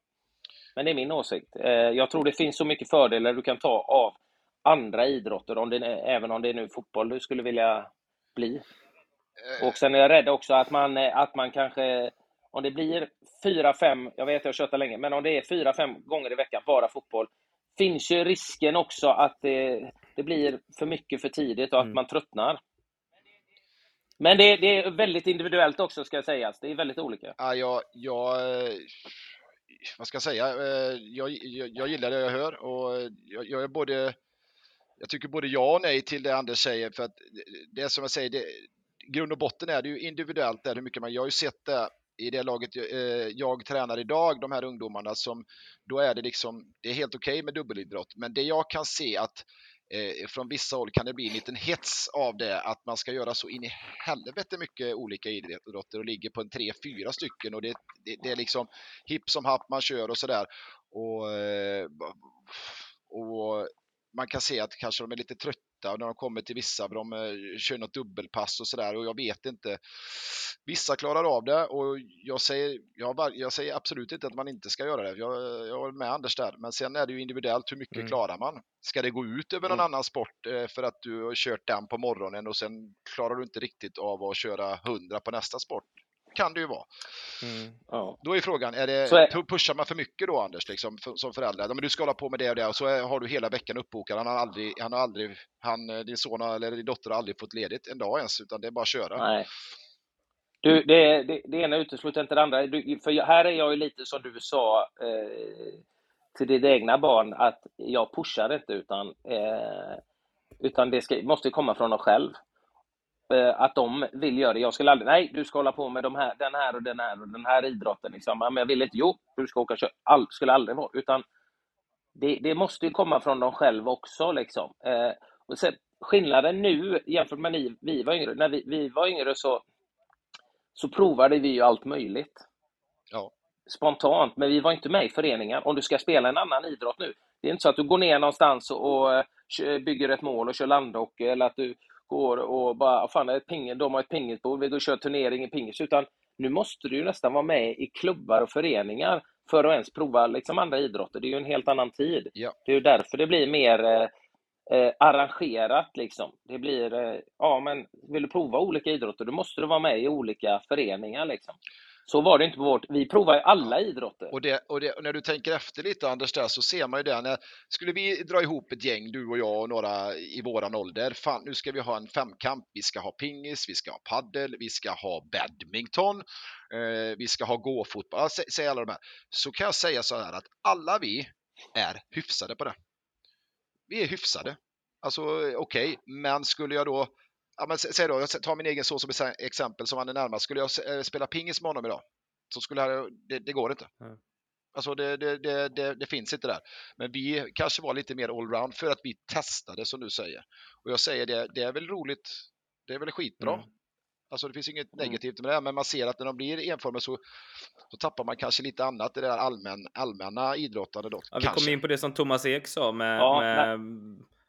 Men det är min åsikt. Eh, jag tror det finns så mycket fördelar du kan ta av andra idrotter, om det, även om det är nu fotboll du skulle vilja bli. Eh. Och sen är jag rädd också att man, att man kanske, om det blir fyra, fem, jag vet att jag kört länge, men om det är fyra, fem gånger i veckan bara fotboll, finns ju risken också att det, det blir för mycket för tidigt och att mm. man tröttnar. Men det, det, är väldigt individuellt också ska sägas. Det är väldigt olika. Ja, jag, jag, vad ska jag säga? Eh, jag, jag, jag gillar det jag hör och jag, jag är både jag tycker både ja och nej till det Anders säger för att det som jag säger, det, grund och botten är det ju individuellt där hur mycket man, jag har ju sett det i det laget jag, eh, jag tränar idag, de här ungdomarna som, då är det liksom, det är helt okej okay med dubbelidrott, men det jag kan se att eh, från vissa håll kan det bli en liten hets av det, att man ska göra så in i helvete mycket olika idrotter och ligger på en tre, fyra stycken och det, det, det är liksom hipp som happ man kör och sådär. Och, eh, och man kan se att kanske de är lite trötta när de kommer till vissa, de eh, kör något dubbelpass och sådär och jag vet inte. Vissa klarar av det och jag säger, jag, jag säger absolut inte att man inte ska göra det. Jag, jag är med Anders där, men sen är det ju individuellt hur mycket mm. klarar man? Ska det gå ut över någon mm. annan sport eh, för att du har kört den på morgonen och sen klarar du inte riktigt av att köra 100 på nästa sport? Kan det ju vara. Mm. Ja. Då är frågan, är det, är... pushar man för mycket då Anders, liksom, för, som förälder? Men du ska hålla på med det och det och så är, har du hela veckan uppbokad. Han har aldrig, han har aldrig, han, eh, din son eller din dotter har aldrig fått ledigt en dag ens, utan det är bara att köra. Nej. Du, det, det, det ena utesluter inte det andra. Du, för här är jag ju lite som du sa eh, till ditt egna barn, att jag pushar inte, utan eh, utan det ska, måste komma från dem själv. Eh, att de vill göra det. Jag skulle aldrig, nej, du ska hålla på med de här, den här och den här och den här idrotten. Liksom. Men jag vill inte, jo, du ska åka köra. All, skulle aldrig vara. Utan det, det måste ju komma från dem själva också. Liksom. Eh, och sen, skillnaden nu jämfört med när vi var yngre, när vi, vi var yngre så, så provade vi ju allt möjligt. Ja. Spontant, men vi var inte med i föreningar. Om du ska spela en annan idrott nu, det är inte så att du går ner någonstans och, och bygger ett mål och kör landhockey eller att du går och bara, fan, ett ping, de har ett pingisbord, vi går och kör turnering i pingis, utan nu måste du ju nästan vara med i klubbar och föreningar för att ens prova liksom andra idrotter. Det är ju en helt annan tid. Ja. Det är ju därför det blir mer eh, eh, arrangerat. Liksom. Det blir, eh, ja men vill du prova olika idrotter, då måste du vara med i olika föreningar. Liksom. Så var det inte på vårt, vi provar ju alla idrotter. Och, det, och, det, och när du tänker efter lite Anders där så ser man ju det. När, skulle vi dra ihop ett gäng, du och jag och några i våran ålder. Fan, nu ska vi ha en femkamp. Vi ska ha pingis, vi ska ha paddel, vi ska ha badminton, eh, vi ska ha gåfotboll. Säg, säg alla de här. Så kan jag säga så här att alla vi är hyfsade på det. Vi är hyfsade. Alltså okej, okay. men skulle jag då ja, men säg då, jag tar min egen son som exempel som han är närmast. Skulle jag eh, spela pingis med honom idag så skulle jag, det, det går inte. Mm. Alltså det, det, det, det, finns inte där. Men vi kanske var lite mer allround för att vi testade som du säger. Och jag säger det, det är väl roligt. Det är väl skitbra. Mm. Alltså det finns inget mm. negativt med det, men man ser att när de blir enformiga så, så tappar man kanske lite annat i det där allmän, allmänna idrottande. Då, ja, vi kommer in på det som Thomas Ek sa med, ja, med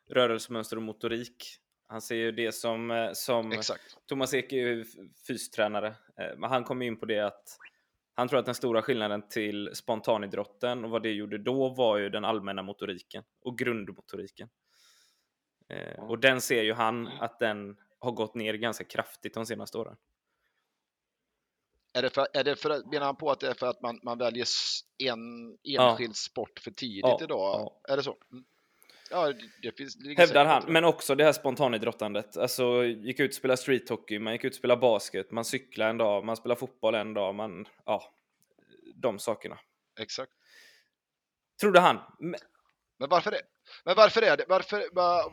rörelsemönster och motorik. Han ser ju det som, eh, som Exakt. Thomas Ek är ju fystränare, eh, men han kom in på det att han tror att den stora skillnaden till spontanidrotten och vad det gjorde då var ju den allmänna motoriken och grundmotoriken. Eh, och den ser ju han att den har gått ner ganska kraftigt de senaste åren. Är det för, är det för, menar han på att det är för att man, man väljer en enskild ja. sport för tidigt ja, idag? Ja. Är det så? Mm. Ja, det finns, det Hävdar han, men också det här spontanidrottandet. Alltså, gick ut och spelade streethockey, man gick ut och spelade basket, man cyklade en dag, man spelade fotboll en dag, man, ja, de sakerna. Exakt. Trodde han. Men, men varför det? Men varför är det? Varför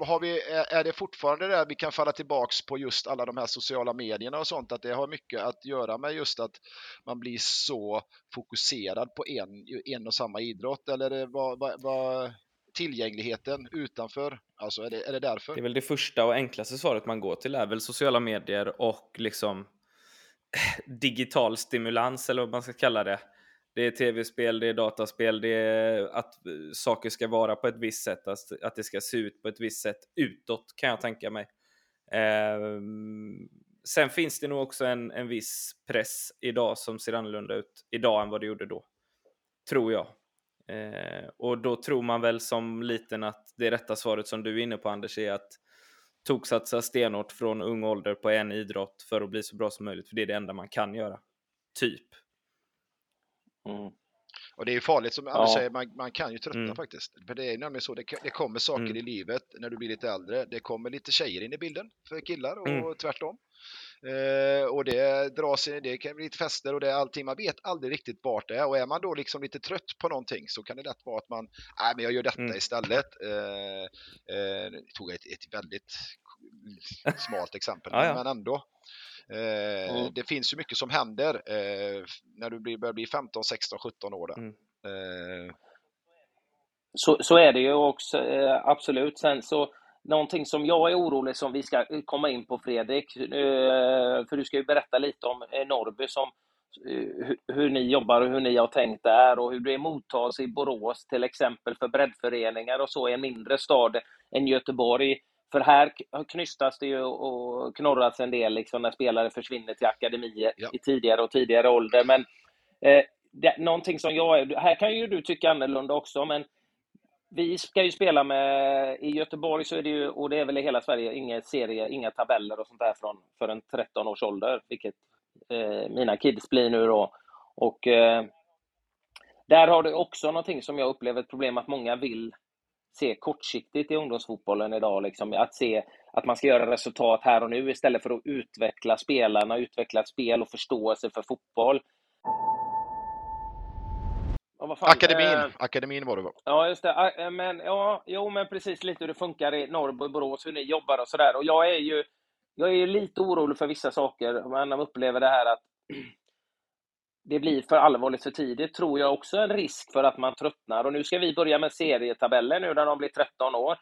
har vi, är det fortfarande det vi kan falla tillbaks på just alla de här sociala medierna och sånt, att det har mycket att göra med just att man blir så fokuserad på en, en och samma idrott, eller vad, vad, vad tillgängligheten utanför? Alltså är det, är det därför? Det är väl det första och enklaste svaret man går till är väl sociala medier och liksom digital stimulans eller vad man ska kalla det. Det är tv-spel, det är dataspel, det är att saker ska vara på ett visst sätt, att det ska se ut på ett visst sätt utåt kan jag tänka mig. Eh, sen finns det nog också en, en viss press idag som ser annorlunda ut idag än vad det gjorde då. Tror jag. Eh, och då tror man väl som liten att det rätta svaret som du är inne på Anders är att toksatsa stenhårt från ung ålder på en idrott för att bli så bra som möjligt, för det är det enda man kan göra. Typ. Mm. Och det är ju farligt som Anders ja. säger, man, man, kan ju tröttna mm. faktiskt. För det är nämligen så, det, det kommer saker mm. i livet när du blir lite äldre. Det kommer lite tjejer in i bilden för killar och mm. tvärtom. Eh, och det dras in, det kan bli lite fester och det är allting. Man vet aldrig riktigt vart det är och är man då liksom lite trött på någonting så kan det lätt vara att man, nej men jag gör detta mm. istället. Eh, eh, tog ett, ett väldigt smalt exempel, ja, ja. men ändå. Eh, mm. Det finns ju mycket som händer eh, när du blir, börjar bli 15, 16, 17 år. Där. Mm. Eh. Så, så är det ju också, eh, absolut. Sen så Någonting som jag är orolig som vi ska komma in på Fredrik, eh, för du ska ju berätta lite om eh, Norrby, som, eh, hur ni jobbar och hur ni har tänkt där och hur det mottas i Borås till exempel för breddföreningar och så i en mindre stad än Göteborg. För här knystas det ju och knorras en del liksom när spelare försvinner till akademier ja. i tidigare och tidigare ålder. Men eh, det, någonting som jag är, här kan ju du tycka annorlunda också, men vi ska ju spela med, i Göteborg så är det ju, och det är väl i hela Sverige, inga serie, inga tabeller och sånt där från för en 13 års ålder, vilket eh, mina kids blir nu då. Och eh, där har du också någonting som jag upplever ett problem, att många vill se kortsiktigt i ungdomsfotbollen idag. Liksom, att se att man ska göra resultat här och nu istället för att utveckla spelarna, utveckla ett spel och förståelse för fotboll ja, Akademin, eh, akademin var det va? Ja, just det. Ah, eh, Men, ja, jo, men precis lite hur det funkar i Norrby och Borås, hur ni jobbar och sådär. Och jag är ju jag är ju lite orolig för vissa saker. Man upplever det här att det blir för allvarligt för tidigt, tror jag också en risk för att man tröttnar. Och nu ska vi börja med serietabeller nu när de blir 13 år.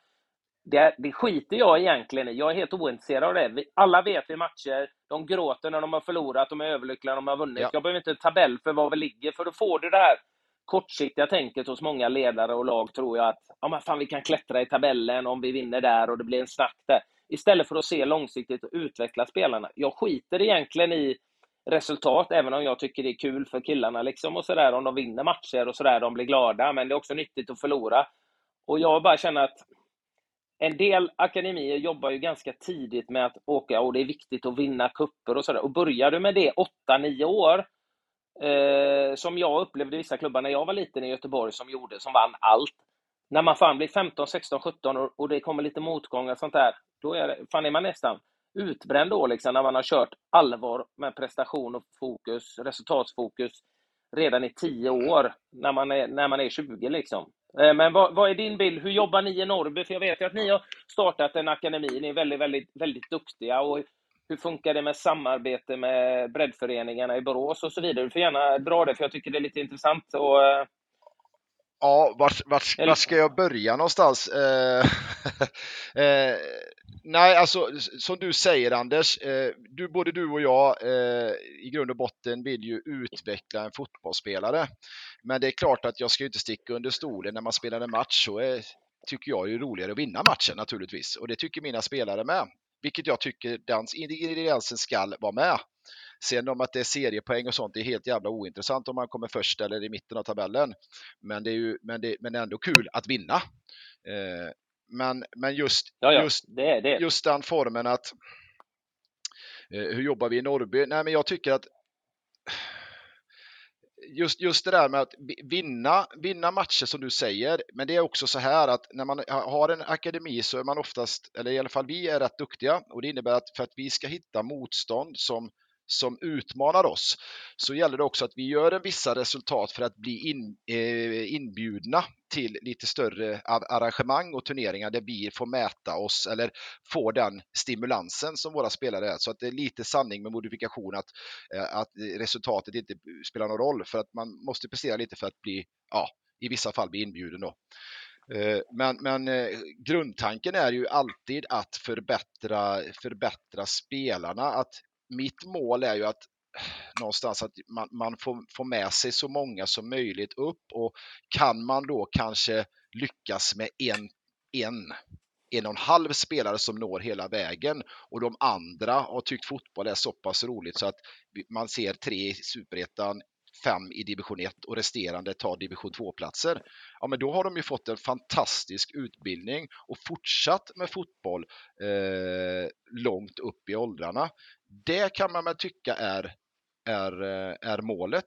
Det, det skiter jag egentligen i. Jag är helt ointresserad av det. Vi, alla vet i matcher, de gråter när de har förlorat, de är överlyckliga när de har vunnit. Ja. Jag behöver inte en tabell för var vi ligger, för då får du det här kortsiktiga tänket hos många ledare och lag, tror jag, att ja, men fan, vi kan klättra i tabellen om vi vinner där och det blir en snack där. Istället för att se långsiktigt och utveckla spelarna. Jag skiter egentligen i resultat, även om jag tycker det är kul för killarna liksom och sådär om de vinner matcher och sådär, de blir glada, men det är också nyttigt att förlora. Och jag bara känner att en del akademier jobbar ju ganska tidigt med att åka och det är viktigt att vinna kupper och sådär. Och börjar du med det 8-9 år, eh, som jag upplevde vissa klubbar när jag var liten i Göteborg som gjorde, som vann allt. När man fan blir 15, 16, 17 och, och det kommer lite motgångar och sånt där, då är, det, fan är man nästan utbränd då liksom när man har kört allvar med prestation och fokus, resultatsfokus redan i tio år när man är, när man är 20 liksom. Eh, Men vad, vad är din bild? Hur jobbar ni i Norrby? För jag vet ju att ni har startat en akademi. Ni är väldigt, väldigt, väldigt duktiga. Och hur funkar det med samarbete med breddföreningarna i Borås och så vidare? Du får gärna dra det, för jag tycker det är lite intressant. Och, eh, Ja, vart, vart, vart ska jag börja någonstans? Eh, eh, nej, alltså som du säger Anders, eh, du, både du och jag eh, i grund och botten vill ju utveckla en fotbollsspelare. Men det är klart att jag ska inte sticka under stolen när man spelar en match så tycker jag är roligare att vinna matchen naturligtvis. Och det tycker mina spelare med. Vilket jag tycker den ingrediensen ska vara med. Sen om att det är seriepoäng och sånt det är helt jävla ointressant om man kommer först eller i mitten av tabellen. Men det är ju men det, men det är ändå kul att vinna. Eh, men, men just, ja, ja, just, det är det. just den formen att eh, hur jobbar vi i Norrby? Nej, men jag tycker att just, just det där med att vinna, vinna matcher som du säger, men det är också så här att när man har en akademi så är man oftast, eller i alla fall vi är rätt duktiga. Och det innebär att för att vi ska hitta motstånd som som utmanar oss så gäller det också att vi gör en vissa resultat för att bli in, eh, inbjudna till lite större arrangemang och turneringar där vi får mäta oss eller får den stimulansen som våra spelare är. Så att det är lite sanning med modifikation att, eh, att resultatet inte spelar någon roll för att man måste prestera lite för att bli, ja, i vissa fall bli inbjuden då. Eh, Men, men eh, grundtanken är ju alltid att förbättra, förbättra spelarna. Att mitt mål är ju att någonstans att man, man får, får med sig så många som möjligt upp och kan man då kanske lyckas med en, en, en och en halv spelare som når hela vägen och de andra har tyckt fotboll är så pass roligt så att man ser tre i superettan, fem i division 1 och resterande tar division 2-platser. Ja, men då har de ju fått en fantastisk utbildning och fortsatt med fotboll eh, långt upp i åldrarna. Det kan man väl tycka är, är, eh, är målet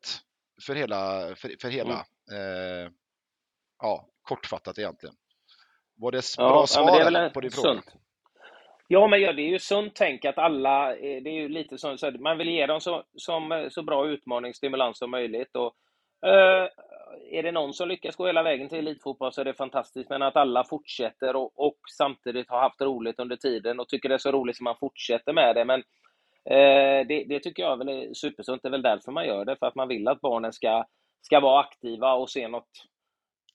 för hela, för, för hela eh, ja, kortfattat egentligen. Var det bra Ja, ja, svar en- på din fråga? Ja, men ja, det är ju sunt tänk att alla, eh, det är ju lite som så man vill ge dem så, som, eh, så bra utmaning, stimulans som möjligt. Och, eh, är det någon som lyckas gå hela vägen till elitfotboll så är det fantastiskt, men att alla fortsätter och, och samtidigt har haft roligt under tiden och tycker det är så roligt som man fortsätter med det. Men det, det tycker jag väl är supersunt. Det är väl därför man gör det, för att man vill att barnen ska, ska vara aktiva och se något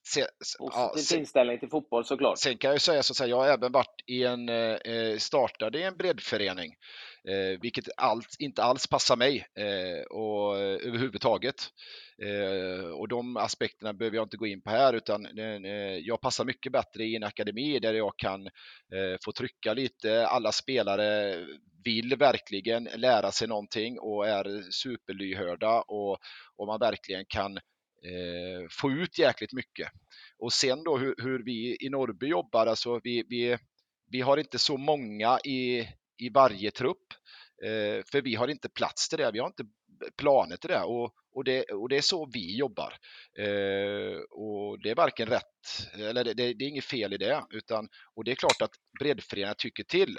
Se, se, ja, positiv se, inställning till fotboll såklart. Sen kan jag ju säga så att jag har även varit i en, eh, startade i en breddförening, eh, vilket allt, inte alls passar mig eh, och, eh, överhuvudtaget. Eh, och de aspekterna behöver jag inte gå in på här utan eh, eh, jag passar mycket bättre i en akademi där jag kan eh, få trycka lite. Alla spelare vill verkligen lära sig någonting och är superlyhörda och, och man verkligen kan eh, få ut jäkligt mycket. Och sen då hur, hur vi i Norrby jobbar, alltså vi, vi, vi har inte så många i, i varje trupp. Eh, för vi har inte plats till det, vi har inte planer till det och, och, det, och det är så vi jobbar. Eh, och det är varken rätt, eller det, det, det är inget fel i det, utan, och det är klart att breddföreningar tycker till.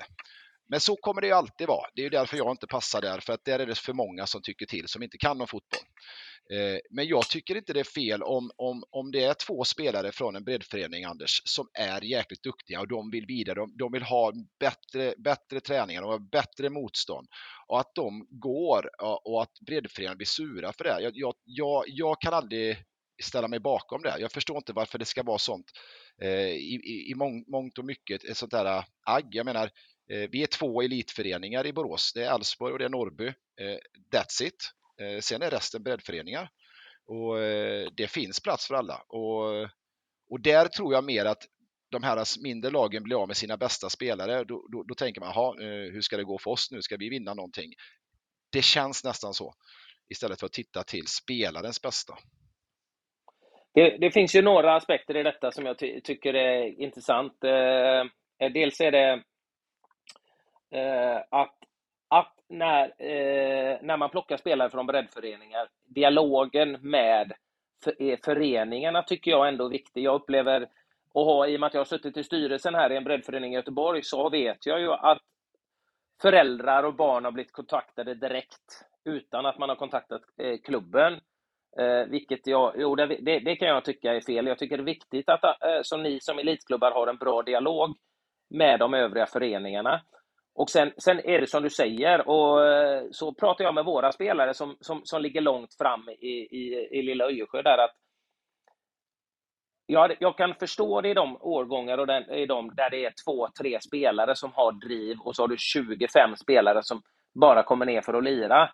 Men så kommer det ju alltid vara. Det är ju därför jag inte passar där, för att där är det för många som tycker till som inte kan om fotboll. Eh, men jag tycker inte det är fel om, om, om det är två spelare från en breddförening, Anders, som är jäkligt duktiga och de vill vidare. De, de vill ha bättre, bättre träningar, de har bättre motstånd och att de går och att breddföreningen blir sura för det. Jag, jag, jag, jag kan aldrig ställa mig bakom det. Jag förstår inte varför det ska vara sånt eh, i, i, i mång, mångt och mycket, ett sånt där agg. Jag menar, Eh, vi är två elitföreningar i Borås. Det är Elfsborg och det är Norrby. Eh, that's it. Eh, sen är resten breddföreningar. Och eh, det finns plats för alla. Och, och där tror jag mer att de här mindre lagen blir av med sina bästa spelare. Då, då, då tänker man, aha, eh, hur ska det gå för oss nu? Ska vi vinna någonting? Det känns nästan så. Istället för att titta till spelarens bästa. Det, det, finns ju några aspekter i detta som jag ty tycker är intressant. Eh, eh dels är det Eh, att, att när, eh, när man plockar spelare från breddföreningar, dialogen med eh, föreningarna tycker jag ändå är viktig. Jag upplever, och har, i och med att jag har suttit i styrelsen här i en breddförening i Göteborg, så vet jag ju att föräldrar och barn har blivit kontaktade direkt utan att man har kontaktat eh, klubben. Eh, vilket jag, jo, det, det, det, kan jag tycka är fel. Jag tycker det är viktigt att eh, som ni som elitklubbar har en bra dialog med de övriga föreningarna. Och sen, sen är det som du säger, och eh, så pratar jag med våra spelare som, som, som ligger långt fram i, i, i lilla Öjersjö där att jag, jag kan förstå det i de årgångar och den, i de där det är två, tre spelare som har driv och så har du 25 spelare som bara kommer ner för att lira.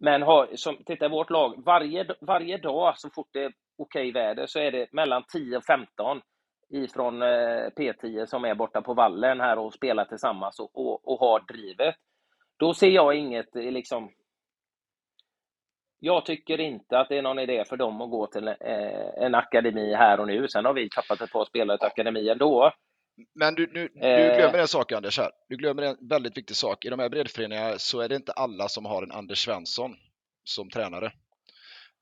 Men har, som, titta i vårt lag, varje, varje dag så fort det är okej väder så är det mellan 10 och 15 ifrån eh, P10 som är borta på vallen här och spelar tillsammans och, och, och har drivet. Då ser jag inget eh, liksom jag tycker inte att det är någon idé för dem att gå till eh, en akademi här och nu. Sen har vi tappat ett par spelare till akademi ändå. Men du, du, du glömmer en sak Anders här. Du glömmer en väldigt viktig sak. I de här breddföreningarna så är det inte alla som har en Anders Svensson som tränare.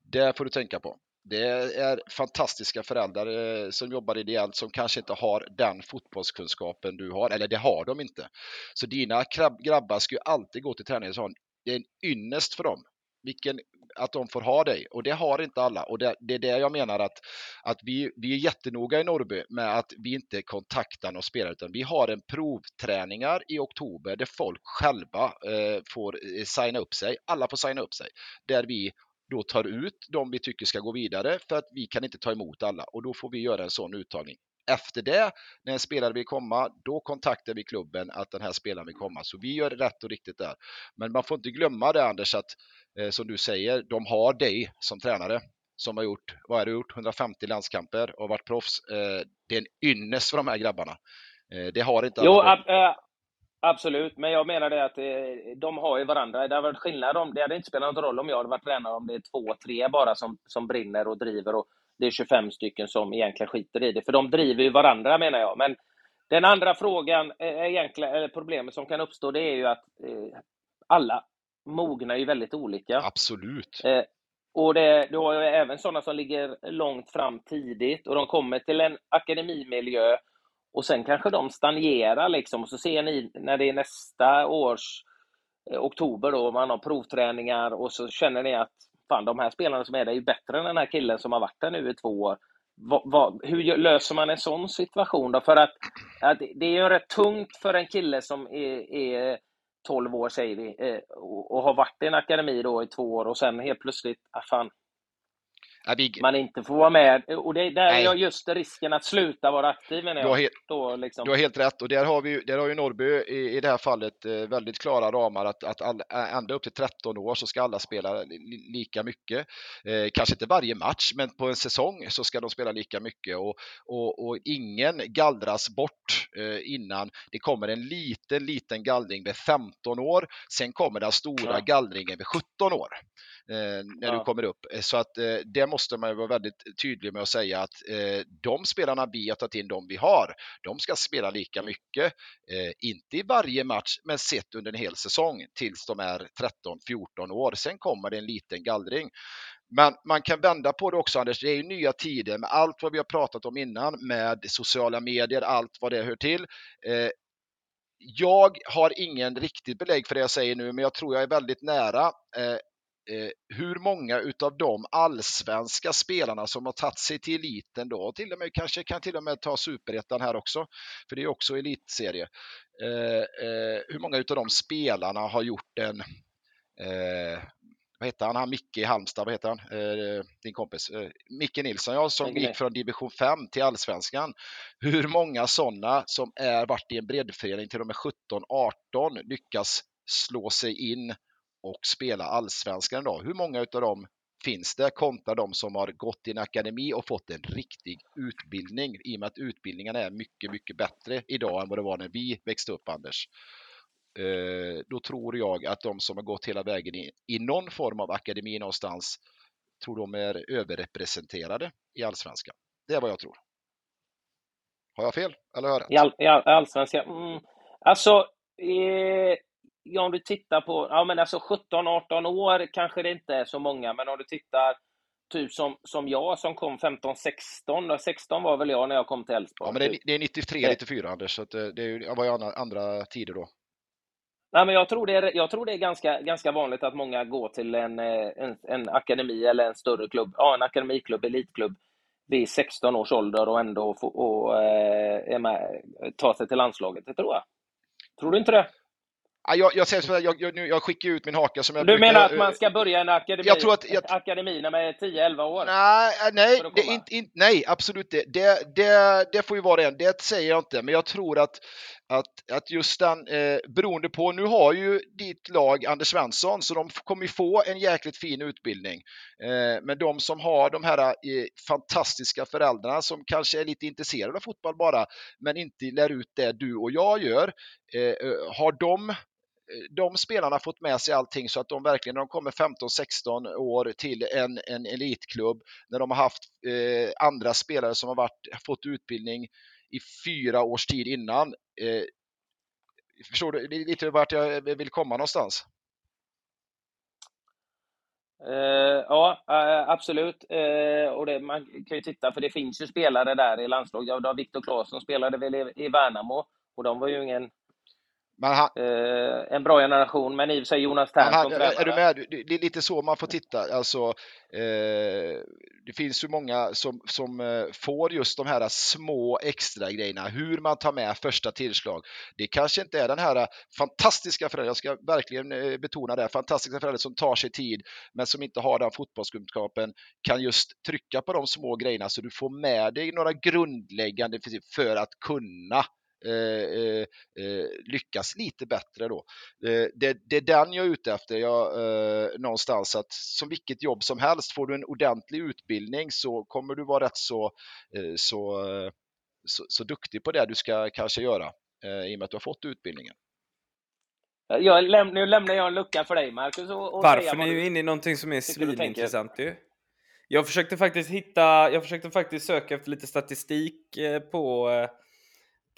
Det får du tänka på. Det är fantastiska föräldrar eh, som jobbar ideellt som kanske inte har den fotbollskunskapen du har, eller det har de inte. Så dina grabbar ska ju alltid gå till träningen och det är en ynnest för dem. Vilken, att de får ha dig och det har inte alla och det, det är det jag menar att, att vi, vi är jättenoga i Norrby med att vi inte kontaktar någon spelare utan vi har en provträningar i oktober där folk själva eh, får eh, signa upp sig. Alla får signa upp sig där vi då tar ut de vi tycker ska gå vidare för att vi kan inte ta emot alla och då får vi göra en sån uttagning. Efter det, när en spelare vill komma, då kontaktar vi klubben att den här spelaren vill komma. Så vi gör rätt och riktigt där. Men man får inte glömma det Anders, att eh, som du säger, de har dig som tränare som har gjort, vad har du gjort, 150 landskamper och varit proffs. Eh, det är en ynnest för de här grabbarna. Eh, det har inte alla. Jo, absolut, men jag menar det att eh, de har ju varandra. Det har varit skillnad om, det hade inte spelat någon roll om jag hade varit tränare om det är två, tre bara som, som brinner och driver och det är 25 stycken som egentligen skiter i det, för de driver ju varandra menar jag. Men den andra frågan, egentligen, eller problemet som kan uppstå, det är ju att eh, alla mognar ju väldigt olika. Absolut. Eh, och det, du har ju även sådana som ligger långt fram tidigt och de kommer till en akademimiljö och sen kanske de stagnerar liksom och så ser ni när det är nästa års eh, oktober då, man har provträningar och så känner ni att fan, de här spelarna som är där är ju bättre än den här killen som har varit där nu i två år. Va, va, hur löser man en sån situation då? För att, att det är ju rätt tungt för en kille som är, är 12 år, säger vi, eh, och, och har varit i en akademi då i två år och sen helt plötsligt, ah, fan, vi... man inte får vara med. Och det, där Nej. är just risken att sluta vara aktiv. Du har, helt, Då, liksom. du har helt rätt och där har, vi, där har ju Norrby i, i det här fallet eh, väldigt klara ramar att, att all, ända upp till 13 år så ska alla spela lika mycket. Eh, kanske inte varje match, men på en säsong så ska de spela lika mycket och, och, och ingen gallras bort eh, innan. Det kommer en liten, liten gallring vid 15 år. Sen kommer den stora ja. gallringen vid 17 år. Eh, när ja. du kommer upp. Eh, så att eh, det måste man vara väldigt tydlig med att säga att de spelarna vi har tagit in, de vi har, de ska spela lika mycket. Inte i varje match, men sett under en hel säsong tills de är 13-14 år. Sen kommer det en liten gallring. Men man kan vända på det också Anders, det är ju nya tider med allt vad vi har pratat om innan med sociala medier, allt vad det hör till jag har ingen riktigt belägg för det jag säger nu, men jag tror jag är väldigt nära. Eh, hur många utav de allsvenska spelarna som har tagit sig till eliten då, och till och med kanske kan till och med ta superettan här också, för det är också elitserie. Eh, eh, hur många utav de spelarna har gjort en eh, vad heter han, han Micke i Halmstad, vad heter han, eh, din kompis? Eh, Micke Nilsson, ja, som gick från division 5 till allsvenskan. Hur många sådana som är varit i en breddförening till och med 17-18 lyckas slå sig in och spela allsvenskan idag? Hur många utav dem finns det kontra de som har gått i en akademi och fått en riktig utbildning i och med att utbildningarna är mycket, mycket bättre idag än vad det var när vi växte upp, Anders. Eh, då tror jag att de som har gått hela vägen i, i någon form av akademi någonstans, tror de är överrepresenterade i allsvenskan. Det är vad jag tror. Har jag fel? Eller har jag rätt? I, all, i all, allsvenskan? Mm. Alltså, eh, ja, om du tittar på, ja men alltså 17-18 år kanske det inte är så många, men om du tittar typ som, som jag som kom 15-16, 16 var väl jag när jag kom till Elfsborg. Ja, men det är, det är 93, 94 Anders, så det, det är det var ju andra, andra tider då. Nej, men jag tror det är, jag tror det är ganska, ganska vanligt att många går till en, eh, en, en akademi eller en större klubb, ja en akademiklubb, elitklubb, vid 16 års ålder och ändå få, och, eh, är med, ta sig till landslaget. Det tror jag. Tror du inte det? Ja, jag, jag, säger så här, jag, jag, jag skickar ut min haka som jag Du brukar- menar att man ska börja en akademi, Jag tror att- jag- akademi när man är 10-11 år? Nej, äh, nej, det, inte, inte, nej, absolut det. Det, det. det får ju vara en. Det säger jag inte, men jag tror att, att, att just den, eh, beroende på, nu har ju ditt lag Anders Svensson, så de kommer ju få en jäkligt fin utbildning. Eh, men de som har de här eh, fantastiska föräldrarna som kanske är lite intresserade av fotboll bara, men inte lär ut det du och jag gör, eh, eh, har de de spelarna fått med sig allting så att de verkligen när de kommer 15-16 år till en, en elitklubb, när de har haft eh, andra spelare som har varit, fått utbildning i fyra års tid innan. Eh, förstår du det är lite vart jag vill komma någonstans? Eh, ja, eh, absolut. Eh, och det, man kan ju titta, för det finns ju spelare där i landslaget. Ja, Viktor Claesson spelade väl i, i Värnamo, och de var ju ingen han, eh, en bra generation, men i och för sig Jonas Men Tern han, som är du med? Det det är lite så man får titta. Alltså, eh, det finns ju många som, som eh, får just de här små extra grejerna. Hur man tar med första tillslag. Det kanske inte är den här fantastiska föräldern, jag ska verkligen eh, betona det, fantastiska föräldern som tar sig tid men som inte har den fotbollskunskapen kan just trycka på de små grejerna så du får med dig några grundläggande för att kunna eh, eh, eh, lyckas lite bättre då. Eh, det, det är den jag är ute efter. Jag, eh, någonstans att som vilket jobb som helst, får du en ordentlig utbildning så kommer du vara rätt så, eh, så, eh, så, så duktig på det du ska kanske göra eh, i och med att du har fått utbildningen. Jag läm nu lämnar jag en lucka för dig, Marcus. Och, och Varför ni är ju inne i någonting som är svinintressant ju. Jag försökte faktiskt hitta, jag försökte faktiskt söka efter lite statistik på, eh,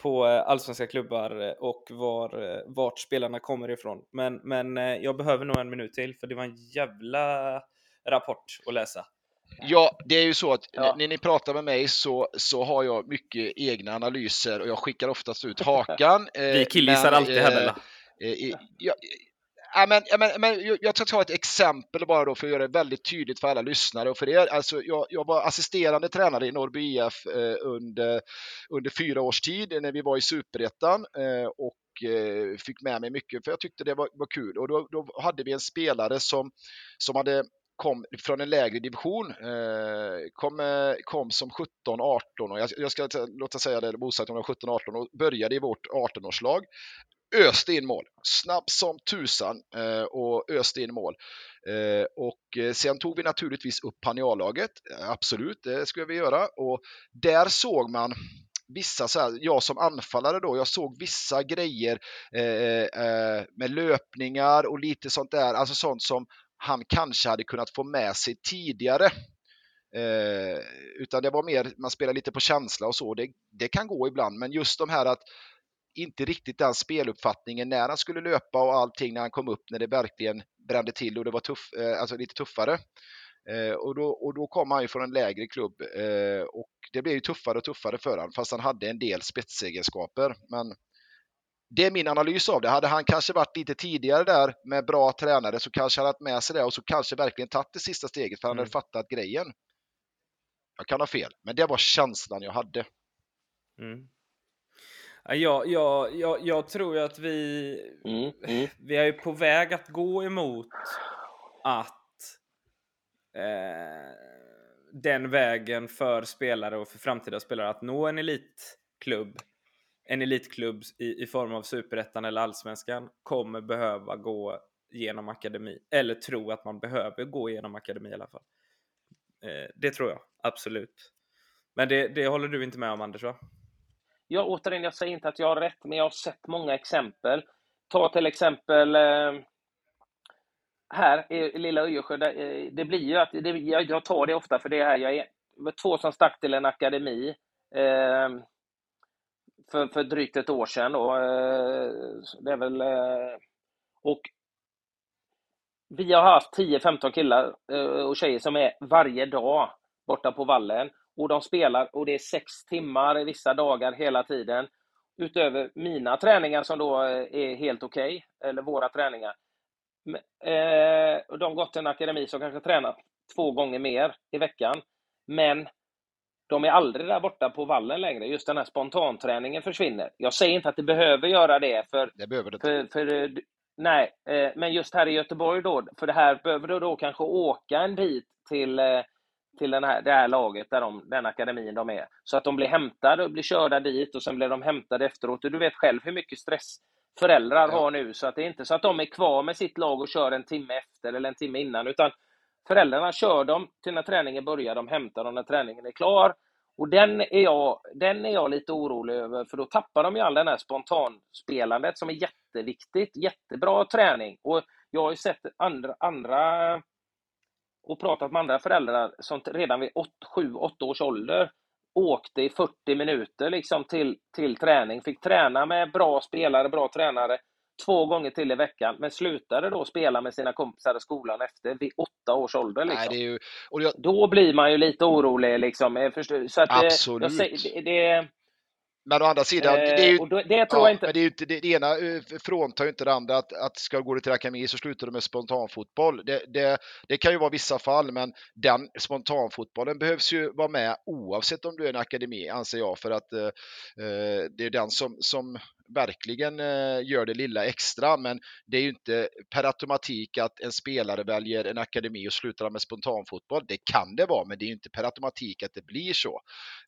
på eh, allsvenska klubbar eh, och var, eh, vart spelarna kommer ifrån. Men, men jag behöver nog en minut till för det var en jävla rapport att läsa. Ja, det är ju så att Ja. när ni pratar med mig så, så har jag mycket egna analyser och jag skickar oftast ut hakan. Vi killgissar alltid här Bella. Ja, ja, men, ja, men, men jag- jag ska ta ett exempel bara då för att göra det väldigt tydligt för alla lyssnare och för er. Alltså, jag, jag var assisterande tränare i Norrby IF eh, under, under fyra års tid när vi var i Superettan eh, och eh, fick med mig mycket för jag tyckte det var, var kul. Och då, då hade vi en spelare som, som hade kom från en lägre division, eh, kom, eh, kom som 17-18 och jag, jag ska låta säga det osagt om var 17-18 och började i vårt 18-årslag öste in mål. Snabb som tusan eh, och öste in mål. Eh, och eh, sen tog vi naturligtvis upp Panialaget. Eh, absolut, det skulle vi göra. Och där såg man vissa, så här, jag som anfallare då, jag såg vissa grejer eh, eh, med löpningar och lite sånt där, alltså sånt som han kanske hade kunnat få med sig tidigare. Eh, utan det var mer, man spelar lite på känsla och så, det, det kan gå ibland, men just de här att inte riktigt den speluppfattningen när han skulle löpa och allting när han kom upp när det verkligen brände till och det var tuff, eh, alltså lite tuffare. Eh, och, då, och då kom han ju från en lägre klubb eh, och det blev ju tuffare och tuffare för honom fast han hade en del spetsegenskaper. Men det är min analys av det. Hade han kanske varit lite tidigare där med bra tränare så kanske han haft med sig det och så kanske verkligen tagit det sista steget för han Mm. hade fattat grejen. Jag kan ha fel, men det var känslan jag hade. Mm. Ja, jag, jag, jag, tror ju att vi, Mm, mm. vi är ju på väg att gå emot att eh, den vägen för spelare och för framtida spelare att nå en elitklubb, en elitklubb i, i form av superettan eller allsvenskan kommer behöva gå genom akademi. Eller tro att man behöver gå genom akademi i alla fall. Eh, det tror jag, absolut. Men det, det håller du inte med om Anders va? Jag, återigen, jag säger inte att jag har rätt, men jag har sett många exempel. Ta till exempel eh, här i lilla Öjersjö, där, eh, det blir ju att, det, jag, jag tar det ofta för det är här, jag är det var två som stack till en akademi eh, för, för drygt ett år sedan då. Eh, det är väl, eh, och vi har haft 10-15 killar eh, och tjejer som är varje dag borta på vallen och de spelar och det är sex timmar vissa dagar hela tiden utöver mina träningar som då eh, är helt okej, eller våra träningar. Eh, de har gått till en akademi som kanske tränar två gånger mer i veckan. Men de är aldrig där borta på vallen längre. Just den här spontanträningen försvinner. Jag säger inte att det behöver göra det, för Det behöver det för, för, eh, nej, men just här i Göteborg då, för det här behöver du då kanske åka en bit till, till den här, det här laget, där de, den akademin de är. Så att de blir hämtade och blir körda dit och sen blir de hämtade efteråt. Och du vet själv hur mycket stress föräldrar Ja. har nu, så att det är inte så att de är kvar med sitt lag och kör en timme efter eller en timme innan, utan föräldrarna kör dem till när träningen börjar, de hämtar dem när träningen är klar. Och den är, jag, den är jag lite orolig över, för då tappar de ju all den här spontanspelandet som är jätteviktigt. Jättebra träning. Och jag har ju sett andra, andra och pratat med andra föräldrar som redan vid 7-8 års ålder åkte i 40 minuter liksom till, till träning. Fick träna med bra spelare, bra tränare två gånger till i veckan, men slutade då spela med sina kompisar i skolan efter vid åtta års ålder. Liksom Nej, ju, och jag, då blir man ju lite orolig. Liksom. Eh, så att, eh, Absolut. Jag det, det, men å andra sidan, det är ju och då, det tror Ja, jag inte... men det, är ju inte, det, det ena eh, fråntar ju inte det andra. Att, att ska gå till akademi så slutar du med spontanfotboll. Det, det, det kan ju vara vissa fall, men den spontanfotbollen behövs ju vara med oavsett om du är en akademi, anser jag. För att eh, eh, det är den som, som verkligen eh, gör det lilla extra. Men det är ju inte per automatik att en spelare väljer en akademi och slutar med spontanfotboll. Det kan det vara, men det är ju inte per automatik att det blir så.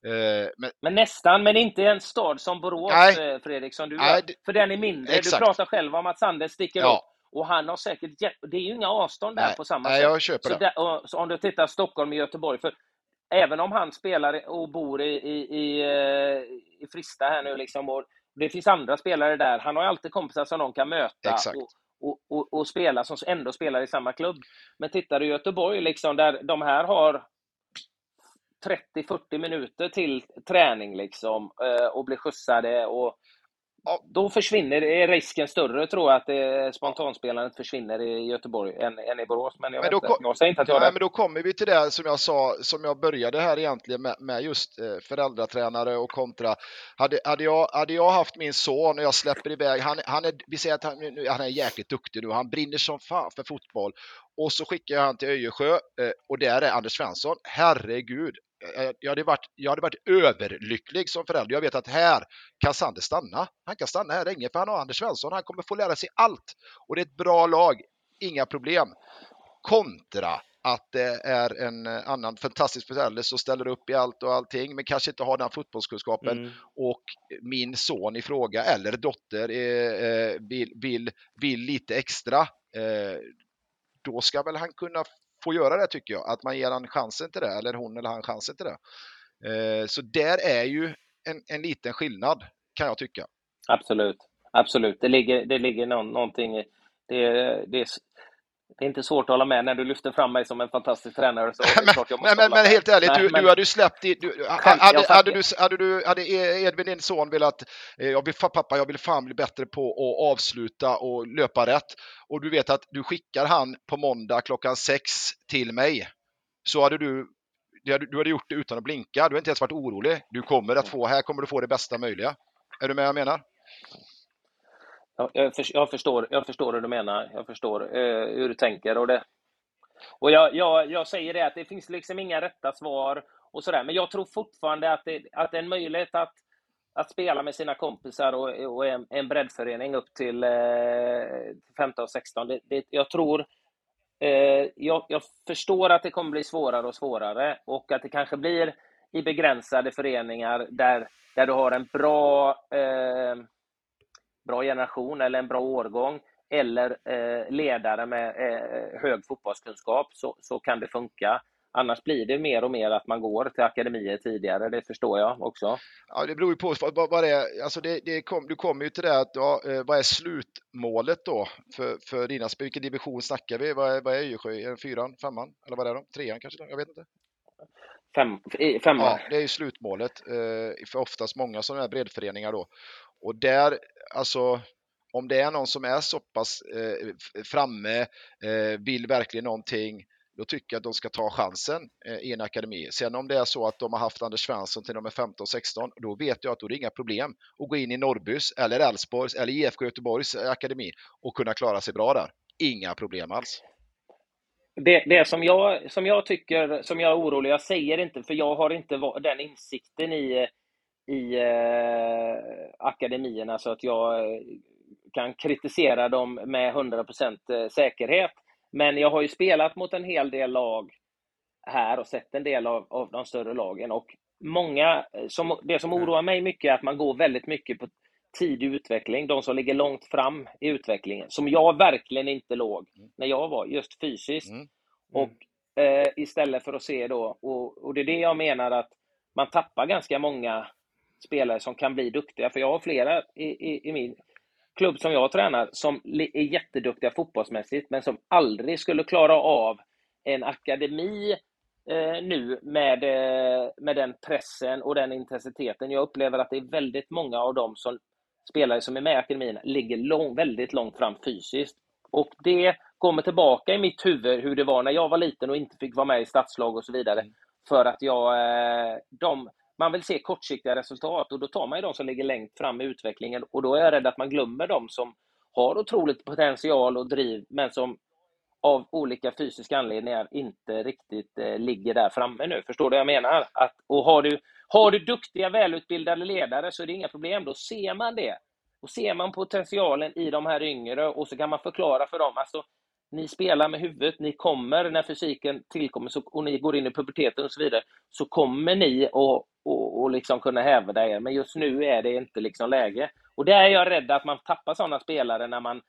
Eh, men, Men nästan, men inte en stad som Borås, Nej. eh, Fredrik, som du Nej, det- För den är mindre. Exakt. Du pratar själv om att Sanders sticker Ja. upp. Och han har säkert... Det är ju inga avstånd där nej, på samma nej, sätt. jag köper Så, där, och, så om du tittar Stockholm och Göteborg, för även om han spelar och bor i, i, i, i Frista här nu, liksom, och det finns andra spelare där, han har alltid kompisar som de kan möta och, och, och, och spela, som ändå spelar i samma klubb. Men tittar du i Göteborg, liksom, där de här har 30-40 minuter till träning liksom, eh, och blir skjutsade. Och Ja. Då försvinner, är risken större tror jag att det, spontanspelandet försvinner i Göteborg än, än i Borås. Men jag, Men då kom- jag säger inte att jag Nej, men då kommer vi till det som jag sa, som jag började här egentligen med, med just eh, föräldratränare och kontra. Hade, hade, jag, hade jag haft min son och jag släpper iväg, han, han är, vi säger att han, han är jäkligt duktig nu, han brinner som fan för fotboll. Och så skickar jag han till Öjersjö eh, och där är Anders Svensson. Herregud, eh, jag hade, varit, jag hade varit överlycklig som förälder. Jag vet att här kan Sander stanna. Han kan stanna här länge för han har Anders Svensson. Han kommer få lära sig allt. Och det är ett bra lag, inga problem kontra att det är en eh, annan fantastisk förälder som ställer upp i allt och allting men kanske inte har den fotbollskunskapen Mm. och min son i fråga eller dotter eh, eh, vill, vill, vill lite extra eh, då ska väl han kunna får göra det tycker jag, att man ger han chansen till det eller hon eller han chansen till det. Eh, så där är ju en, en liten skillnad kan jag tycka. Absolut. Absolut. Det ligger, det ligger någon, någonting i... Det, det, det är inte svårt att hålla med. När du lyfter fram mig som en fantastisk tränare så är det klart jag måste men, men helt ärligt, Nej, du, men- du hade ju släppt i, du, hade, hade, du, hade, du, hade Edvin din son velat, eh, jag vill, pappa jag vill fan bli bättre på att avsluta och löpa rätt och du vet att du skickar han på måndag klockan sex till mig så hade du du hade, du hade gjort det utan att blinka, du har inte ens varit orolig. Du kommer att få, här kommer du få det bästa möjliga. Är du med vad jag menar? Ja, jag, för, jag, förstår, jag förstår hur du menar. Jag förstår eh, hur du tänker. Och, det, och jag, jag, jag säger det att det finns liksom inga rätta svar och sådär. Men jag tror fortfarande att det, att det är en möjlighet att, att spela med sina kompisar och, och en, en breddförening upp till eh, 15 och 16. Det, det, jag tror eh, jag, jag förstår att det kommer bli svårare och svårare och att det kanske blir i begränsade föreningar där, där du har en bra, eh, bra generation eller en bra årgång eller eh, ledare med eh, hög fotbollskunskap så, så kan det funka. Annars blir det mer och mer att man går till akademier tidigare, det förstår jag också. Ja, det beror ju på vad, vad det är. Alltså det, det kom, du kommer ju till det att ja, eh, vad är slutmålet då för, för dina Vilken division snackar vi? Vad är, vad är Öjersjö? Fyran, femman? Eller vad är de? Trean kanske? Jag vet inte. Fem, femman. Ja, det är ju slutmålet eh, för oftast många sådana här breddföreningar då. Och där, alltså om det är någon som är så pass eh, framme, eh, vill verkligen någonting, då tycker jag att de ska ta chansen eh, i en akademi. Sen om det är så att de har haft Anders Svensson till de är 15-16, då vet jag att då är det inga problem att gå in i Norrbys eller Elfsborgs, eller IFK Göteborgs eh, akademi och kunna klara sig bra där. Inga problem alls. Det, det som, jag, som jag tycker, som jag är orolig, jag säger inte, för jag har inte den insikten i, eh, i eh, akademierna så att jag kan kritisera dem med 100% eh, säkerhet. Men jag har ju spelat mot en hel del lag här och sett en del av, av de större lagen. Och många, eh, som, det som oroar mig mycket är att man går väldigt mycket på tidig utveckling, de som ligger långt fram i utvecklingen, som jag verkligen inte låg mm. när jag var, just fysiskt. Mm. Mm. Och eh, istället för att se då, och, och det är det jag menar att man tappar ganska många spelare som kan bli duktiga, för jag har flera i, i, i min klubb som jag tränar som är jätteduktiga fotbollsmässigt, men som aldrig skulle klara av en akademi eh, nu med, eh, med den pressen och den intensiteten. Jag upplever att det är väldigt många av dem som spelare som är med i akademin ligger lång, väldigt långt fram fysiskt. Och det kommer tillbaka i mitt huvud hur det var när jag var liten och inte fick vara med i stadslag och så vidare. Mm. För att jag, eh, de, man vill se kortsiktiga resultat och då tar man ju de som ligger längst fram i utvecklingen och då är jag rädd att man glömmer de som har otroligt potential och driv men som av olika fysiska anledningar inte riktigt eh, ligger där framme nu. Förstår du vad jag menar? Att, och har du, har du duktiga, välutbildade ledare så är det inga problem. Då ser man det. Och ser man potentialen i de här yngre och så kan man förklara för dem. Alltså, ni spelar med huvudet, ni kommer när fysiken tillkommer så, och ni går in i puberteten och så vidare, så kommer ni att och, och liksom kunna hävda er. Men just nu är det inte liksom läge. Och där är jag rädd att man tappar sådana spelare när man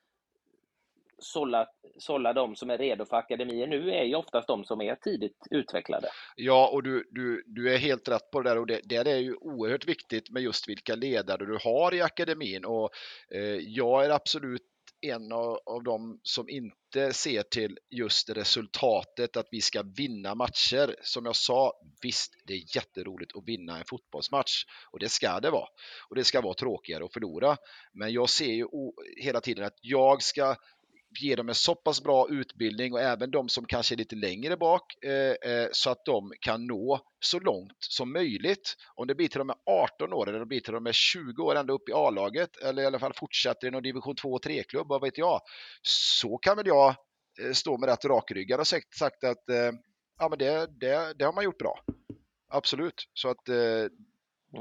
sållar, de som är redo för akademier. Nu är ju oftast de som är tidigt utvecklade. Ja, och du, du, du är helt rätt på det där och det, det är ju oerhört viktigt med just vilka ledare du har i akademin och eh, jag är absolut en av, av dem som inte ser till just resultatet, att vi ska vinna matcher. Som jag sa, visst, det är jätteroligt att vinna en fotbollsmatch och det ska det vara. Och det ska vara tråkigare att förlora. Men jag ser ju hela tiden att jag ska ge dem en så pass bra utbildning och även de som kanske är lite längre bak eh, eh så att de kan nå så långt som möjligt. Om det blir till de är 18 år eller det blir till de är 20 år ända upp i A-laget eller i alla fall fortsätter i någon division 2 och 3-klubb, vad vet jag. Så kan väl jag eh, stå med rätt rakryggad och sagt, sagt att eh, ja, men det, det, det har man gjort bra. Absolut. Så att, eh,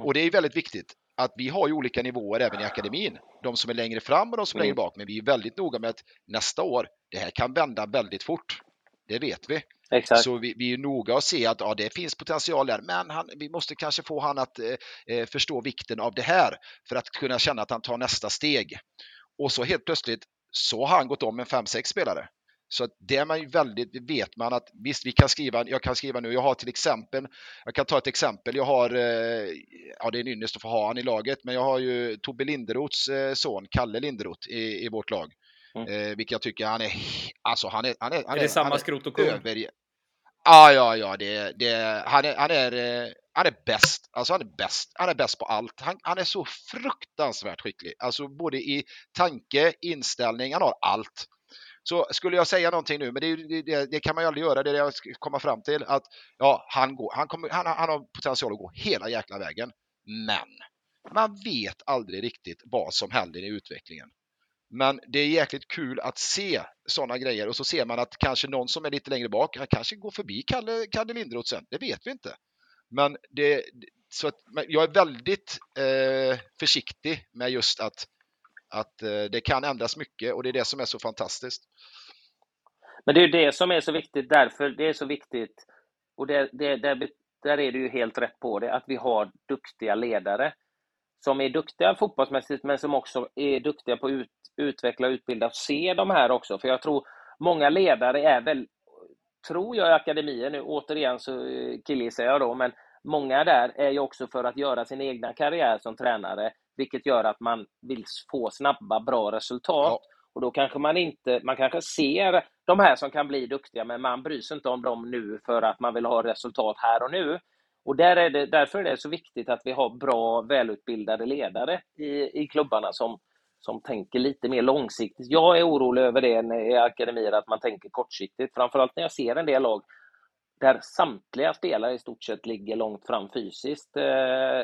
och det är väldigt viktigt att vi har ju olika nivåer även i akademin. De som är längre fram och de som är längre mm. bak. Men vi är väldigt noga med att nästa år, det här kan vända väldigt fort. Det vet vi. Exakt. Så vi, vi är noga att se att ja, det finns potential där, men han, vi måste kanske få han att eh, eh förstå vikten av det här för att kunna känna att han tar nästa steg. Och så helt plötsligt så har han gått om en 5-6 spelare. Så det är man ju väldigt, vet man att visst, vi kan skriva, jag kan skriva nu, jag har till exempel, jag kan ta ett exempel, jag har, eh, ja det är en ynnest att få ha han i laget, men jag har ju Tobbe Linderoths eh, son, Kalle Linderoth, i, i vårt lag. Mm. Eh, vilket jag tycker han är, alltså han är, han är, han är, är det samma skrot och kung? Ja, ja, ja, det, det, han är, han är, han är bäst. Alltså han är bäst. Han är bäst på allt. Han, han är så fruktansvärt skicklig. Alltså både i tanke, inställning, han har allt. Så skulle jag säga någonting nu, men det, det, det kan man ju aldrig göra, det är det jag ska komma fram till, att ja, han, går, han, kommer, han, han har potential att gå hela jäkla vägen. Men man vet aldrig riktigt vad som händer i utvecklingen. Men det är jäkligt kul att se sådana grejer och så ser man att kanske någon som är lite längre bak, han kanske går förbi Kalle, Kalle Lindroth sen. Det vet vi inte. Men, det, så att, men jag är väldigt eh, försiktig med just att, att eh, det kan ändras mycket och det är det som är så fantastiskt. Men det är ju det som är så viktigt, därför det är så viktigt, och det, det, där, där är du ju helt rätt på det, att vi har duktiga ledare som är duktiga fotbollsmässigt, men som också är duktiga på att ut, utveckla och utbilda och se de här också. För jag tror många ledare är väl, tror jag i akademier nu, återigen så eh, killgissar jag då, men många där är ju också för att göra sin egna karriär som tränare, vilket gör att man vill få snabba, bra resultat. Ja. Och då kanske man inte, man kanske ser de här som kan bli duktiga, men man bryr sig inte om dem nu för att man vill ha resultat här och nu. Och där är det, därför är det så viktigt att vi har bra, välutbildade ledare i, i klubbarna som, som tänker lite mer långsiktigt. Jag är orolig över det i akademier, att man tänker kortsiktigt. Framförallt när jag ser en del lag där samtliga spelare i stort sett ligger långt fram fysiskt. Eh,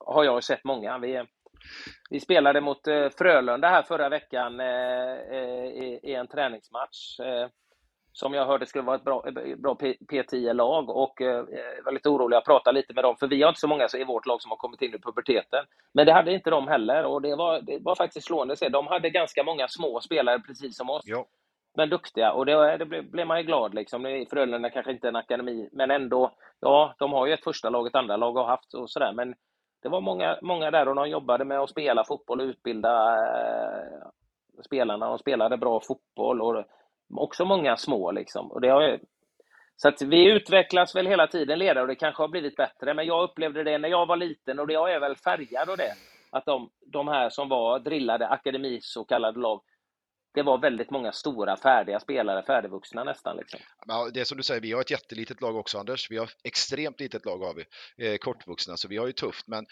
har jag sett många. Vi, vi spelade mot eh, Frölunda här förra veckan eh, eh i, en träningsmatch. Som jag hörde skulle vara ett bra, bra P10-lag och eh, var lite orolig att prata lite med dem, för vi har inte så många i vårt lag som har kommit in i puberteten. Men det hade inte de heller och det var, det var faktiskt slående att se. De hade ganska många små spelare precis som oss. Jo. Men duktiga och det, det blev, man ju glad liksom. Frölunda kanske inte är en akademi, men ändå. Ja, de har ju ett första lag, ett andra lag har haft och sådär. Men det var många, många där och de jobbade med att spela fotboll och utbilda eh, spelarna. De spelade bra fotboll och också många små. Liksom. Och det har, så att vi utvecklas väl hela tiden ledare och det kanske har blivit bättre. Men jag upplevde det när jag var liten och jag är väl färgad av det. Att de, de här som var drillade akademi så kallade lag, det var väldigt många stora färdiga spelare, färdigvuxna nästan. Liksom. Ja, det är som du säger, vi har ett jättelitet lag också Anders. Vi har extremt litet lag har vi, eh, kortvuxna, så vi har ju tufft. Men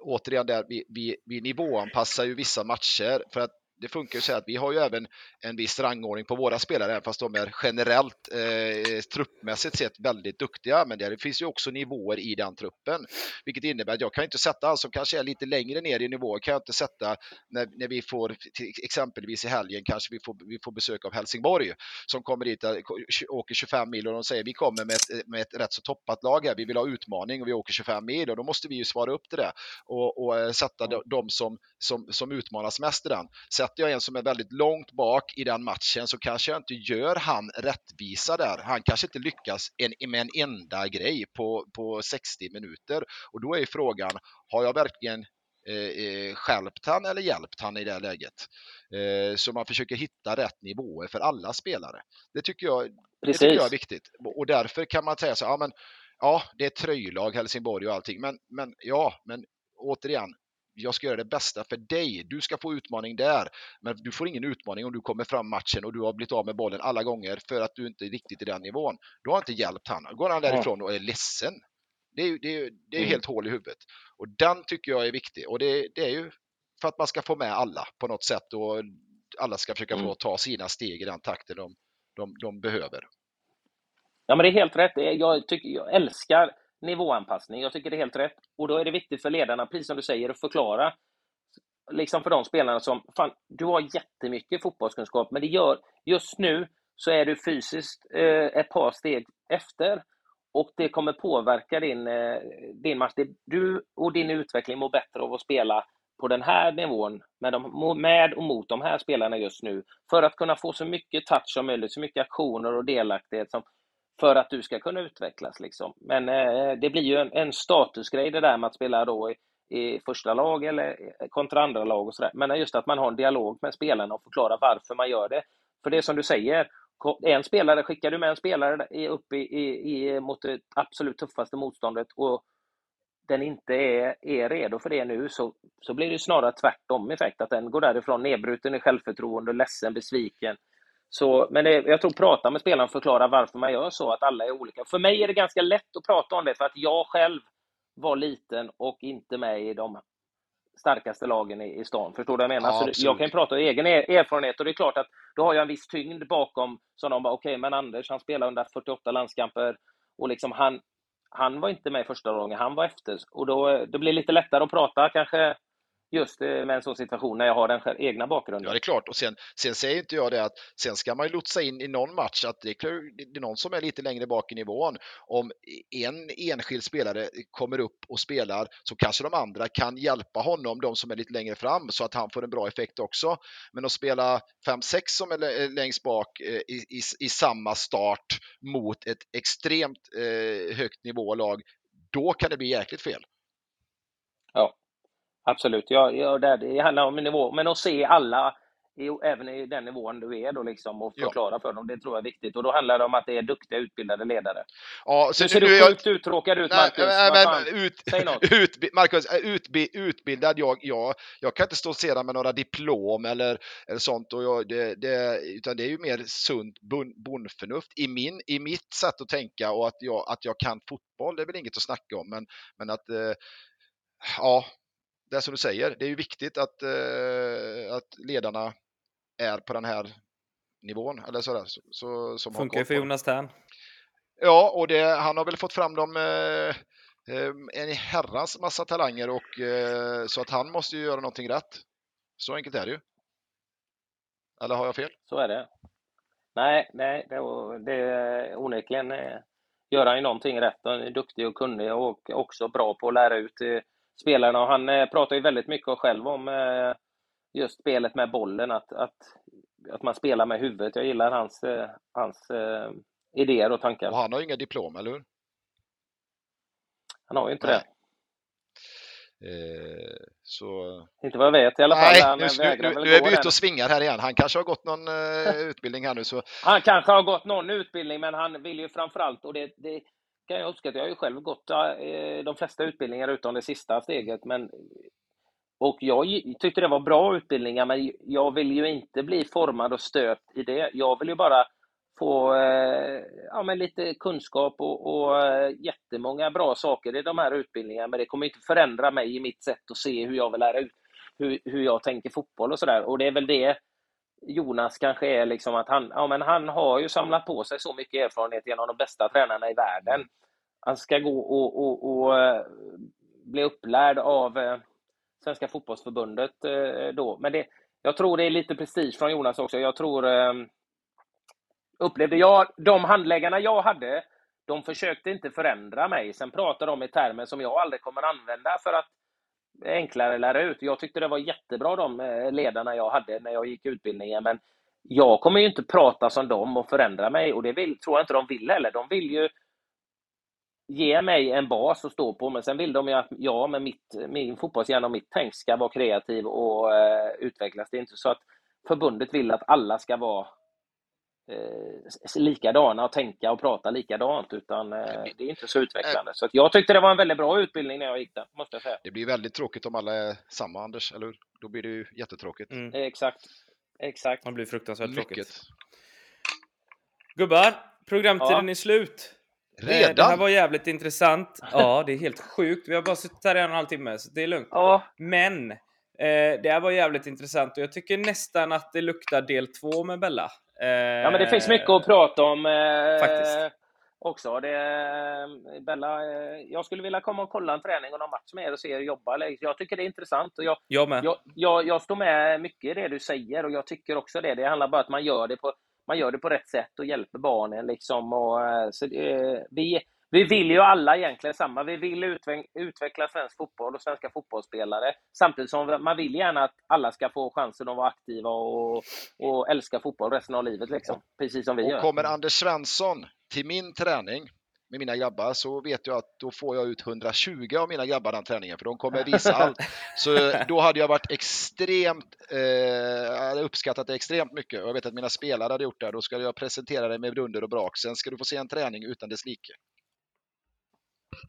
återigen, där, vi, vi, vi nivåanpassar ju vissa matcher för att det funkar ju så att vi har ju även en viss rangordning på våra spelare, fast de är generellt eh, truppmässigt sett väldigt duktiga. Men det finns ju också nivåer i den truppen, vilket innebär att jag kan inte sätta han som kanske är lite längre ner i nivå, kan jag inte sätta när, när vi får exempelvis i helgen kanske vi får, vi får besök av Helsingborg som kommer hit, eh, åker 25 mil och de säger vi kommer med ett, med ett rätt så toppat lag här, vi vill ha utmaning och vi åker 25 mil. Och då måste vi ju svara upp till det och, och eh, sätta de som, som, som utmanas mest i den sätter jag en som är väldigt långt bak i den matchen så kanske jag inte gör han rättvisa där. Han kanske inte lyckas en, med en enda grej på, på 60 minuter. Och då är frågan, har jag verkligen eh, skälpt han eller hjälpt han i det läget? Eh, så man försöker hitta rätt nivåer för alla spelare. Det tycker jag, det tycker jag är viktigt. Och därför kan man säga så ja men ja, det är tröjlag, Helsingborg och allting, men, men ja, men återigen, jag ska göra det bästa för dig. Du ska få utmaning där, men du får ingen utmaning om du kommer fram matchen och du har blivit av med bollen alla gånger för att du inte är riktigt i den nivån. Du har inte hjälpt han. Går han därifrån och är ledsen. Det är, det är, det är mm. helt hål i huvudet. Och den tycker jag är viktig och det, det, är ju för att man ska få med alla på något sätt och alla ska försöka mm. få ta sina steg i den takten de, de, de behöver. Ja, men det är helt rätt. Jag, tycker, jag älskar nivåanpassning. Jag tycker det är helt rätt. Och då är det viktigt för ledarna, precis som du säger, att förklara liksom för de spelarna som, fan, du har jättemycket fotbollskunskap, men det gör, just nu så är du fysiskt eh, ett par steg efter och det kommer påverka din, eh, din match. Du och din utveckling mår bättre av att spela på den här nivån med, de, med och mot de här spelarna just nu för att kunna få så mycket touch som möjligt, så mycket aktioner och delaktighet som för att du ska kunna utvecklas. Liksom. Men eh, det blir ju en, en, statusgrej det där med att spela då i, i första lag eller eh, kontra andra lag och sådär. Men just att man har en dialog med spelarna och förklarar varför man gör det. För det är som du säger, en spelare, skickar du med en spelare upp i, i, i, mot det absolut tuffaste motståndet och den inte är, är redo för det nu så, så blir det snarare tvärtom effekt, att den går därifrån nedbruten i självförtroende, ledsen, besviken så, men det, jag tror prata med spelarna och förklara varför man gör så, att alla är olika. För mig är det ganska lätt att prata om det, för att jag själv var liten och inte med i de starkaste lagen i, i stan. Förstår du vad jag menar? Ja, så jag kan prata av egen erfarenhet och det är klart att då har jag en viss tyngd bakom. Så de bara, okej, okay, men Anders, han spelar under 48 landskamper och liksom han, han var inte med första gången, han var efter. Och då, blir det lite lättare att prata kanske just eh, med en sån situation när jag har den själv, egna Ja, bakgrunden. det är klart. Och sen, sen säger inte jag det att sen ska man ju lotsa in i någon match att det är, klart, det är någon som är lite längre bak i nivån. Om en enskild spelare kommer upp och spelar så kanske de andra kan hjälpa honom, de som är lite längre fram, så att han får en bra effekt också. Men att spela 5-6 som är lä- längst bak eh, i, i, i samma start mot ett extremt eh, högt nivålag, då kan det bli jäkligt fel. Ja, absolut. Ja, ja, det, handlar om nivå, men att se alla, även i den nivån du är då liksom, och Ja. förklara för dem, det tror jag är viktigt. Och då handlar det om att det är duktiga, utbildade ledare. Ja, Nu så ser nu du är jag- sjukt uttråkad ut, Nej, Marcus. nej, Vad men, ut, Säg något. utbi- Marcus, är utbi, utbildad, jag, jag, jag kan inte stoltsera med några diplom eller, eller sånt, och jag, det, det, utan det är ju mer sunt bondförnuft i, min, i mitt sätt att tänka och att jag, att jag kan fotboll, det är väl inget att snacka om, men, men att eh, ja, det är som du säger, det är ju viktigt att, eh, att ledarna är på den här nivån, eller sådär, så, så, som Funkar ju för. Jonas Tern. Ja, och det, han har väl fått fram dem eh, eh, en herrans massa talanger och eh, så att han måste ju göra någonting rätt. Så enkelt är det ju. Eller har jag fel? Så är det. Nej, nej, det, det onekligen eh, gör han ju någonting rätt. Han är duktig och kunnig och också bra på att lära ut eh, spelarna. Och han eh, pratar ju väldigt mycket själv om eh, just spelet med bollen, att, att, att man spelar med huvudet. Jag gillar hans, eh, hans idéer och tankar. Och han har ju inga diplom, eller hur? Han har ju inte Nej. det. Eh, så... Inte vad jag vet i alla fall. Nej, Han nu, nu, nu är vi ute och svingar här igen. Han kanske har gått någon utbildning här nu så Han kanske har gått någon utbildning, men han vill ju framförallt, och det, det kan jag uppskatta, jag har ju själv gått eh, de flesta utbildningar utom det sista steget, men och jag tyckte det var bra utbildningar, men jag vill ju inte bli formad och stöpt i det. Jag vill ju bara få eh, ja, men lite kunskap och, och eh, jättemånga bra saker i de här utbildningarna, men det kommer inte förändra mig i mitt sätt att se hur jag vill lära ut, hur, hur jag tänker fotboll och sådär. Och det är väl det Jonas kanske är liksom att han, ja, men han har ju samlat på sig så mycket erfarenhet genom de bästa tränarna i världen. Han ska gå och, och, och eh, bli upplärd av eh, Svenska fotbollsförbundet eh, då. Men det, jag tror det är lite prestige från Jonas också. Jag tror, eh, upplevde jag, de handläggarna jag hade, de försökte inte förändra mig. Sen pratade de i termer som jag aldrig kommer använda för att enklare att lära ut. Jag tyckte det var jättebra de eh, ledarna jag hade när jag gick utbildningen, men jag kommer ju inte prata som dem och förändra mig och det vill, tror jag inte de vill heller. De vill ju ge mig en bas att stå på, men sen vill de ju att jag med mitt, min fotbollshjärna och mitt tänk ska vara kreativ och eh, utvecklas. Det är inte så att förbundet vill att alla ska vara eh, likadana och tänka och prata likadant, utan eh, det är inte så utvecklande. Så att jag tyckte det var en väldigt bra utbildning när jag gick där, måste jag säga. det blir väldigt tråkigt om alla är samma, Anders, eller hur? Då blir det ju jättetråkigt. Mm. Eh, Exakt. Exakt. Det blir fruktansvärt Mycket. tråkigt. Gubbar, programtiden Ja. är slut. Eh, Det Redan? här var jävligt intressant. Ja, det är helt sjukt. Vi har bara suttit här i en och en halv timme, så det är lugnt. Ja, Men eh, det här var jävligt intressant och jag tycker nästan att det luktar del två med Bella. Eh, Ja, men det finns mycket att prata om eh, Faktiskt. också. Det, Bella, eh, jag skulle vilja komma och kolla en träning och någon match med er och se er jobba. Jag tycker det är intressant. Och jag, Jag med. jag, jag, jag står med mycket i det du säger och jag tycker också det. Det handlar bara om att man gör det på, man gör det på rätt sätt och hjälper barnen. Liksom, och, eh, så vi, vi vill ju alla egentligen samma. Vi vill utveck, utveckla svensk fotboll och svenska fotbollsspelare. Samtidigt som man vill gärna att alla ska få chansen att vara aktiva och, och älska fotboll resten av livet. Liksom. Precis som vi Och gör. kommer Anders Svensson till min träning med mina grabbar så vet jag att då får jag ut 120 av mina grabbar den träningen för de kommer visa allt. Så då hade jag varit extremt, eh, uppskattat det extremt mycket och jag vet att mina spelare hade gjort det. Då ska jag presentera det med dunder och brak. Sen ska du få se en träning utan dess like.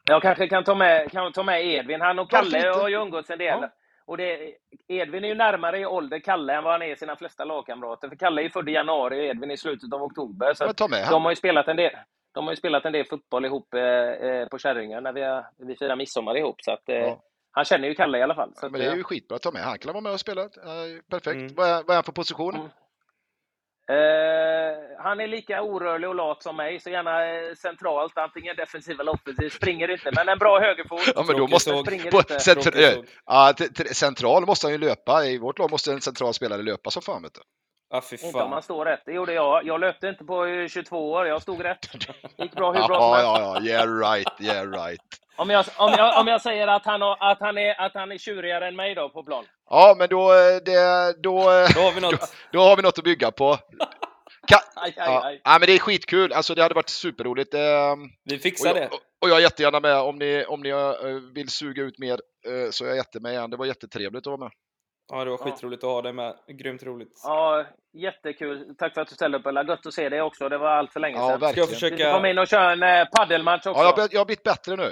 Jag kanske kan ta med, kan ta med Edvin. Han och Kalle har ju umgåtts en del. Ja. Och det, Edvin är ju närmare i ålder Kalle än vad han är i sina flesta lagkamrater. För Kalle är ju född i januari och Edvin i slutet av oktober. Så ta med de har ju spelat en del. De har ju spelat en del fotboll ihop eh, eh, på Kärringön när vi, har- vi firar midsommar ihop. Så att, eh, Ja. Han känner ju Kalle i alla fall. Så Ja, men det är eh, ju skitbra att ta med. Han kan vara med och spela. Eh, Perfekt. Mm. Vad, är, vad är han för position? Mm. Eh, han är lika orörlig och lat som mig, så gärna eh, centralt, antingen defensiv eller offensiv. Springer inte, men en bra högerfot. Ja, men då måste. Springer på, centra, såg. ja, central måste han ju löpa. I vårt lag måste en central spelare löpa som fan. Vet du. Ja, fy Inte om man står rätt. Det gjorde jag. Jag löpte inte på eh, 22 år. Jag stod rätt. gick bra hur Ja, bra som helst. ja, ja, yeah right, yeah right. Om jag, om, jag, om jag säger att han, har, att, han är, att han är tjurigare än mig då på plan. Ja, men då, eh, det, då, eh, Då har vi något. då har vi något att bygga på. Ka Aj, aj, ja, aj. ja, men det är skitkul. Alltså, det hade varit superroligt. ehm, Vi Och fixar det. jag, och jag är jättegärna med om ni, om ni eh, vill suga ut mer eh, så är jag jättemed igen. Det var jättetrevligt att vara med. Ja, det var Ja. skitroligt att ha dig med. Grymt roligt. Ja, jättekul. Tack för att du ställde upp. Eller gött att se dig också. Det var allt för länge Ja, sedan. Ska jag verkligen. Du försöka... komma in och köra en eh, paddelmatch också. Ja, jag, har blivit- jag har blivit bättre nu.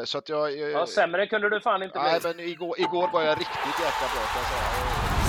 eh, Så att jag... Ja, sämre kunde du fan inte bli. Nej, men igår, igår var jag riktigt jäkla bra kan jag säga.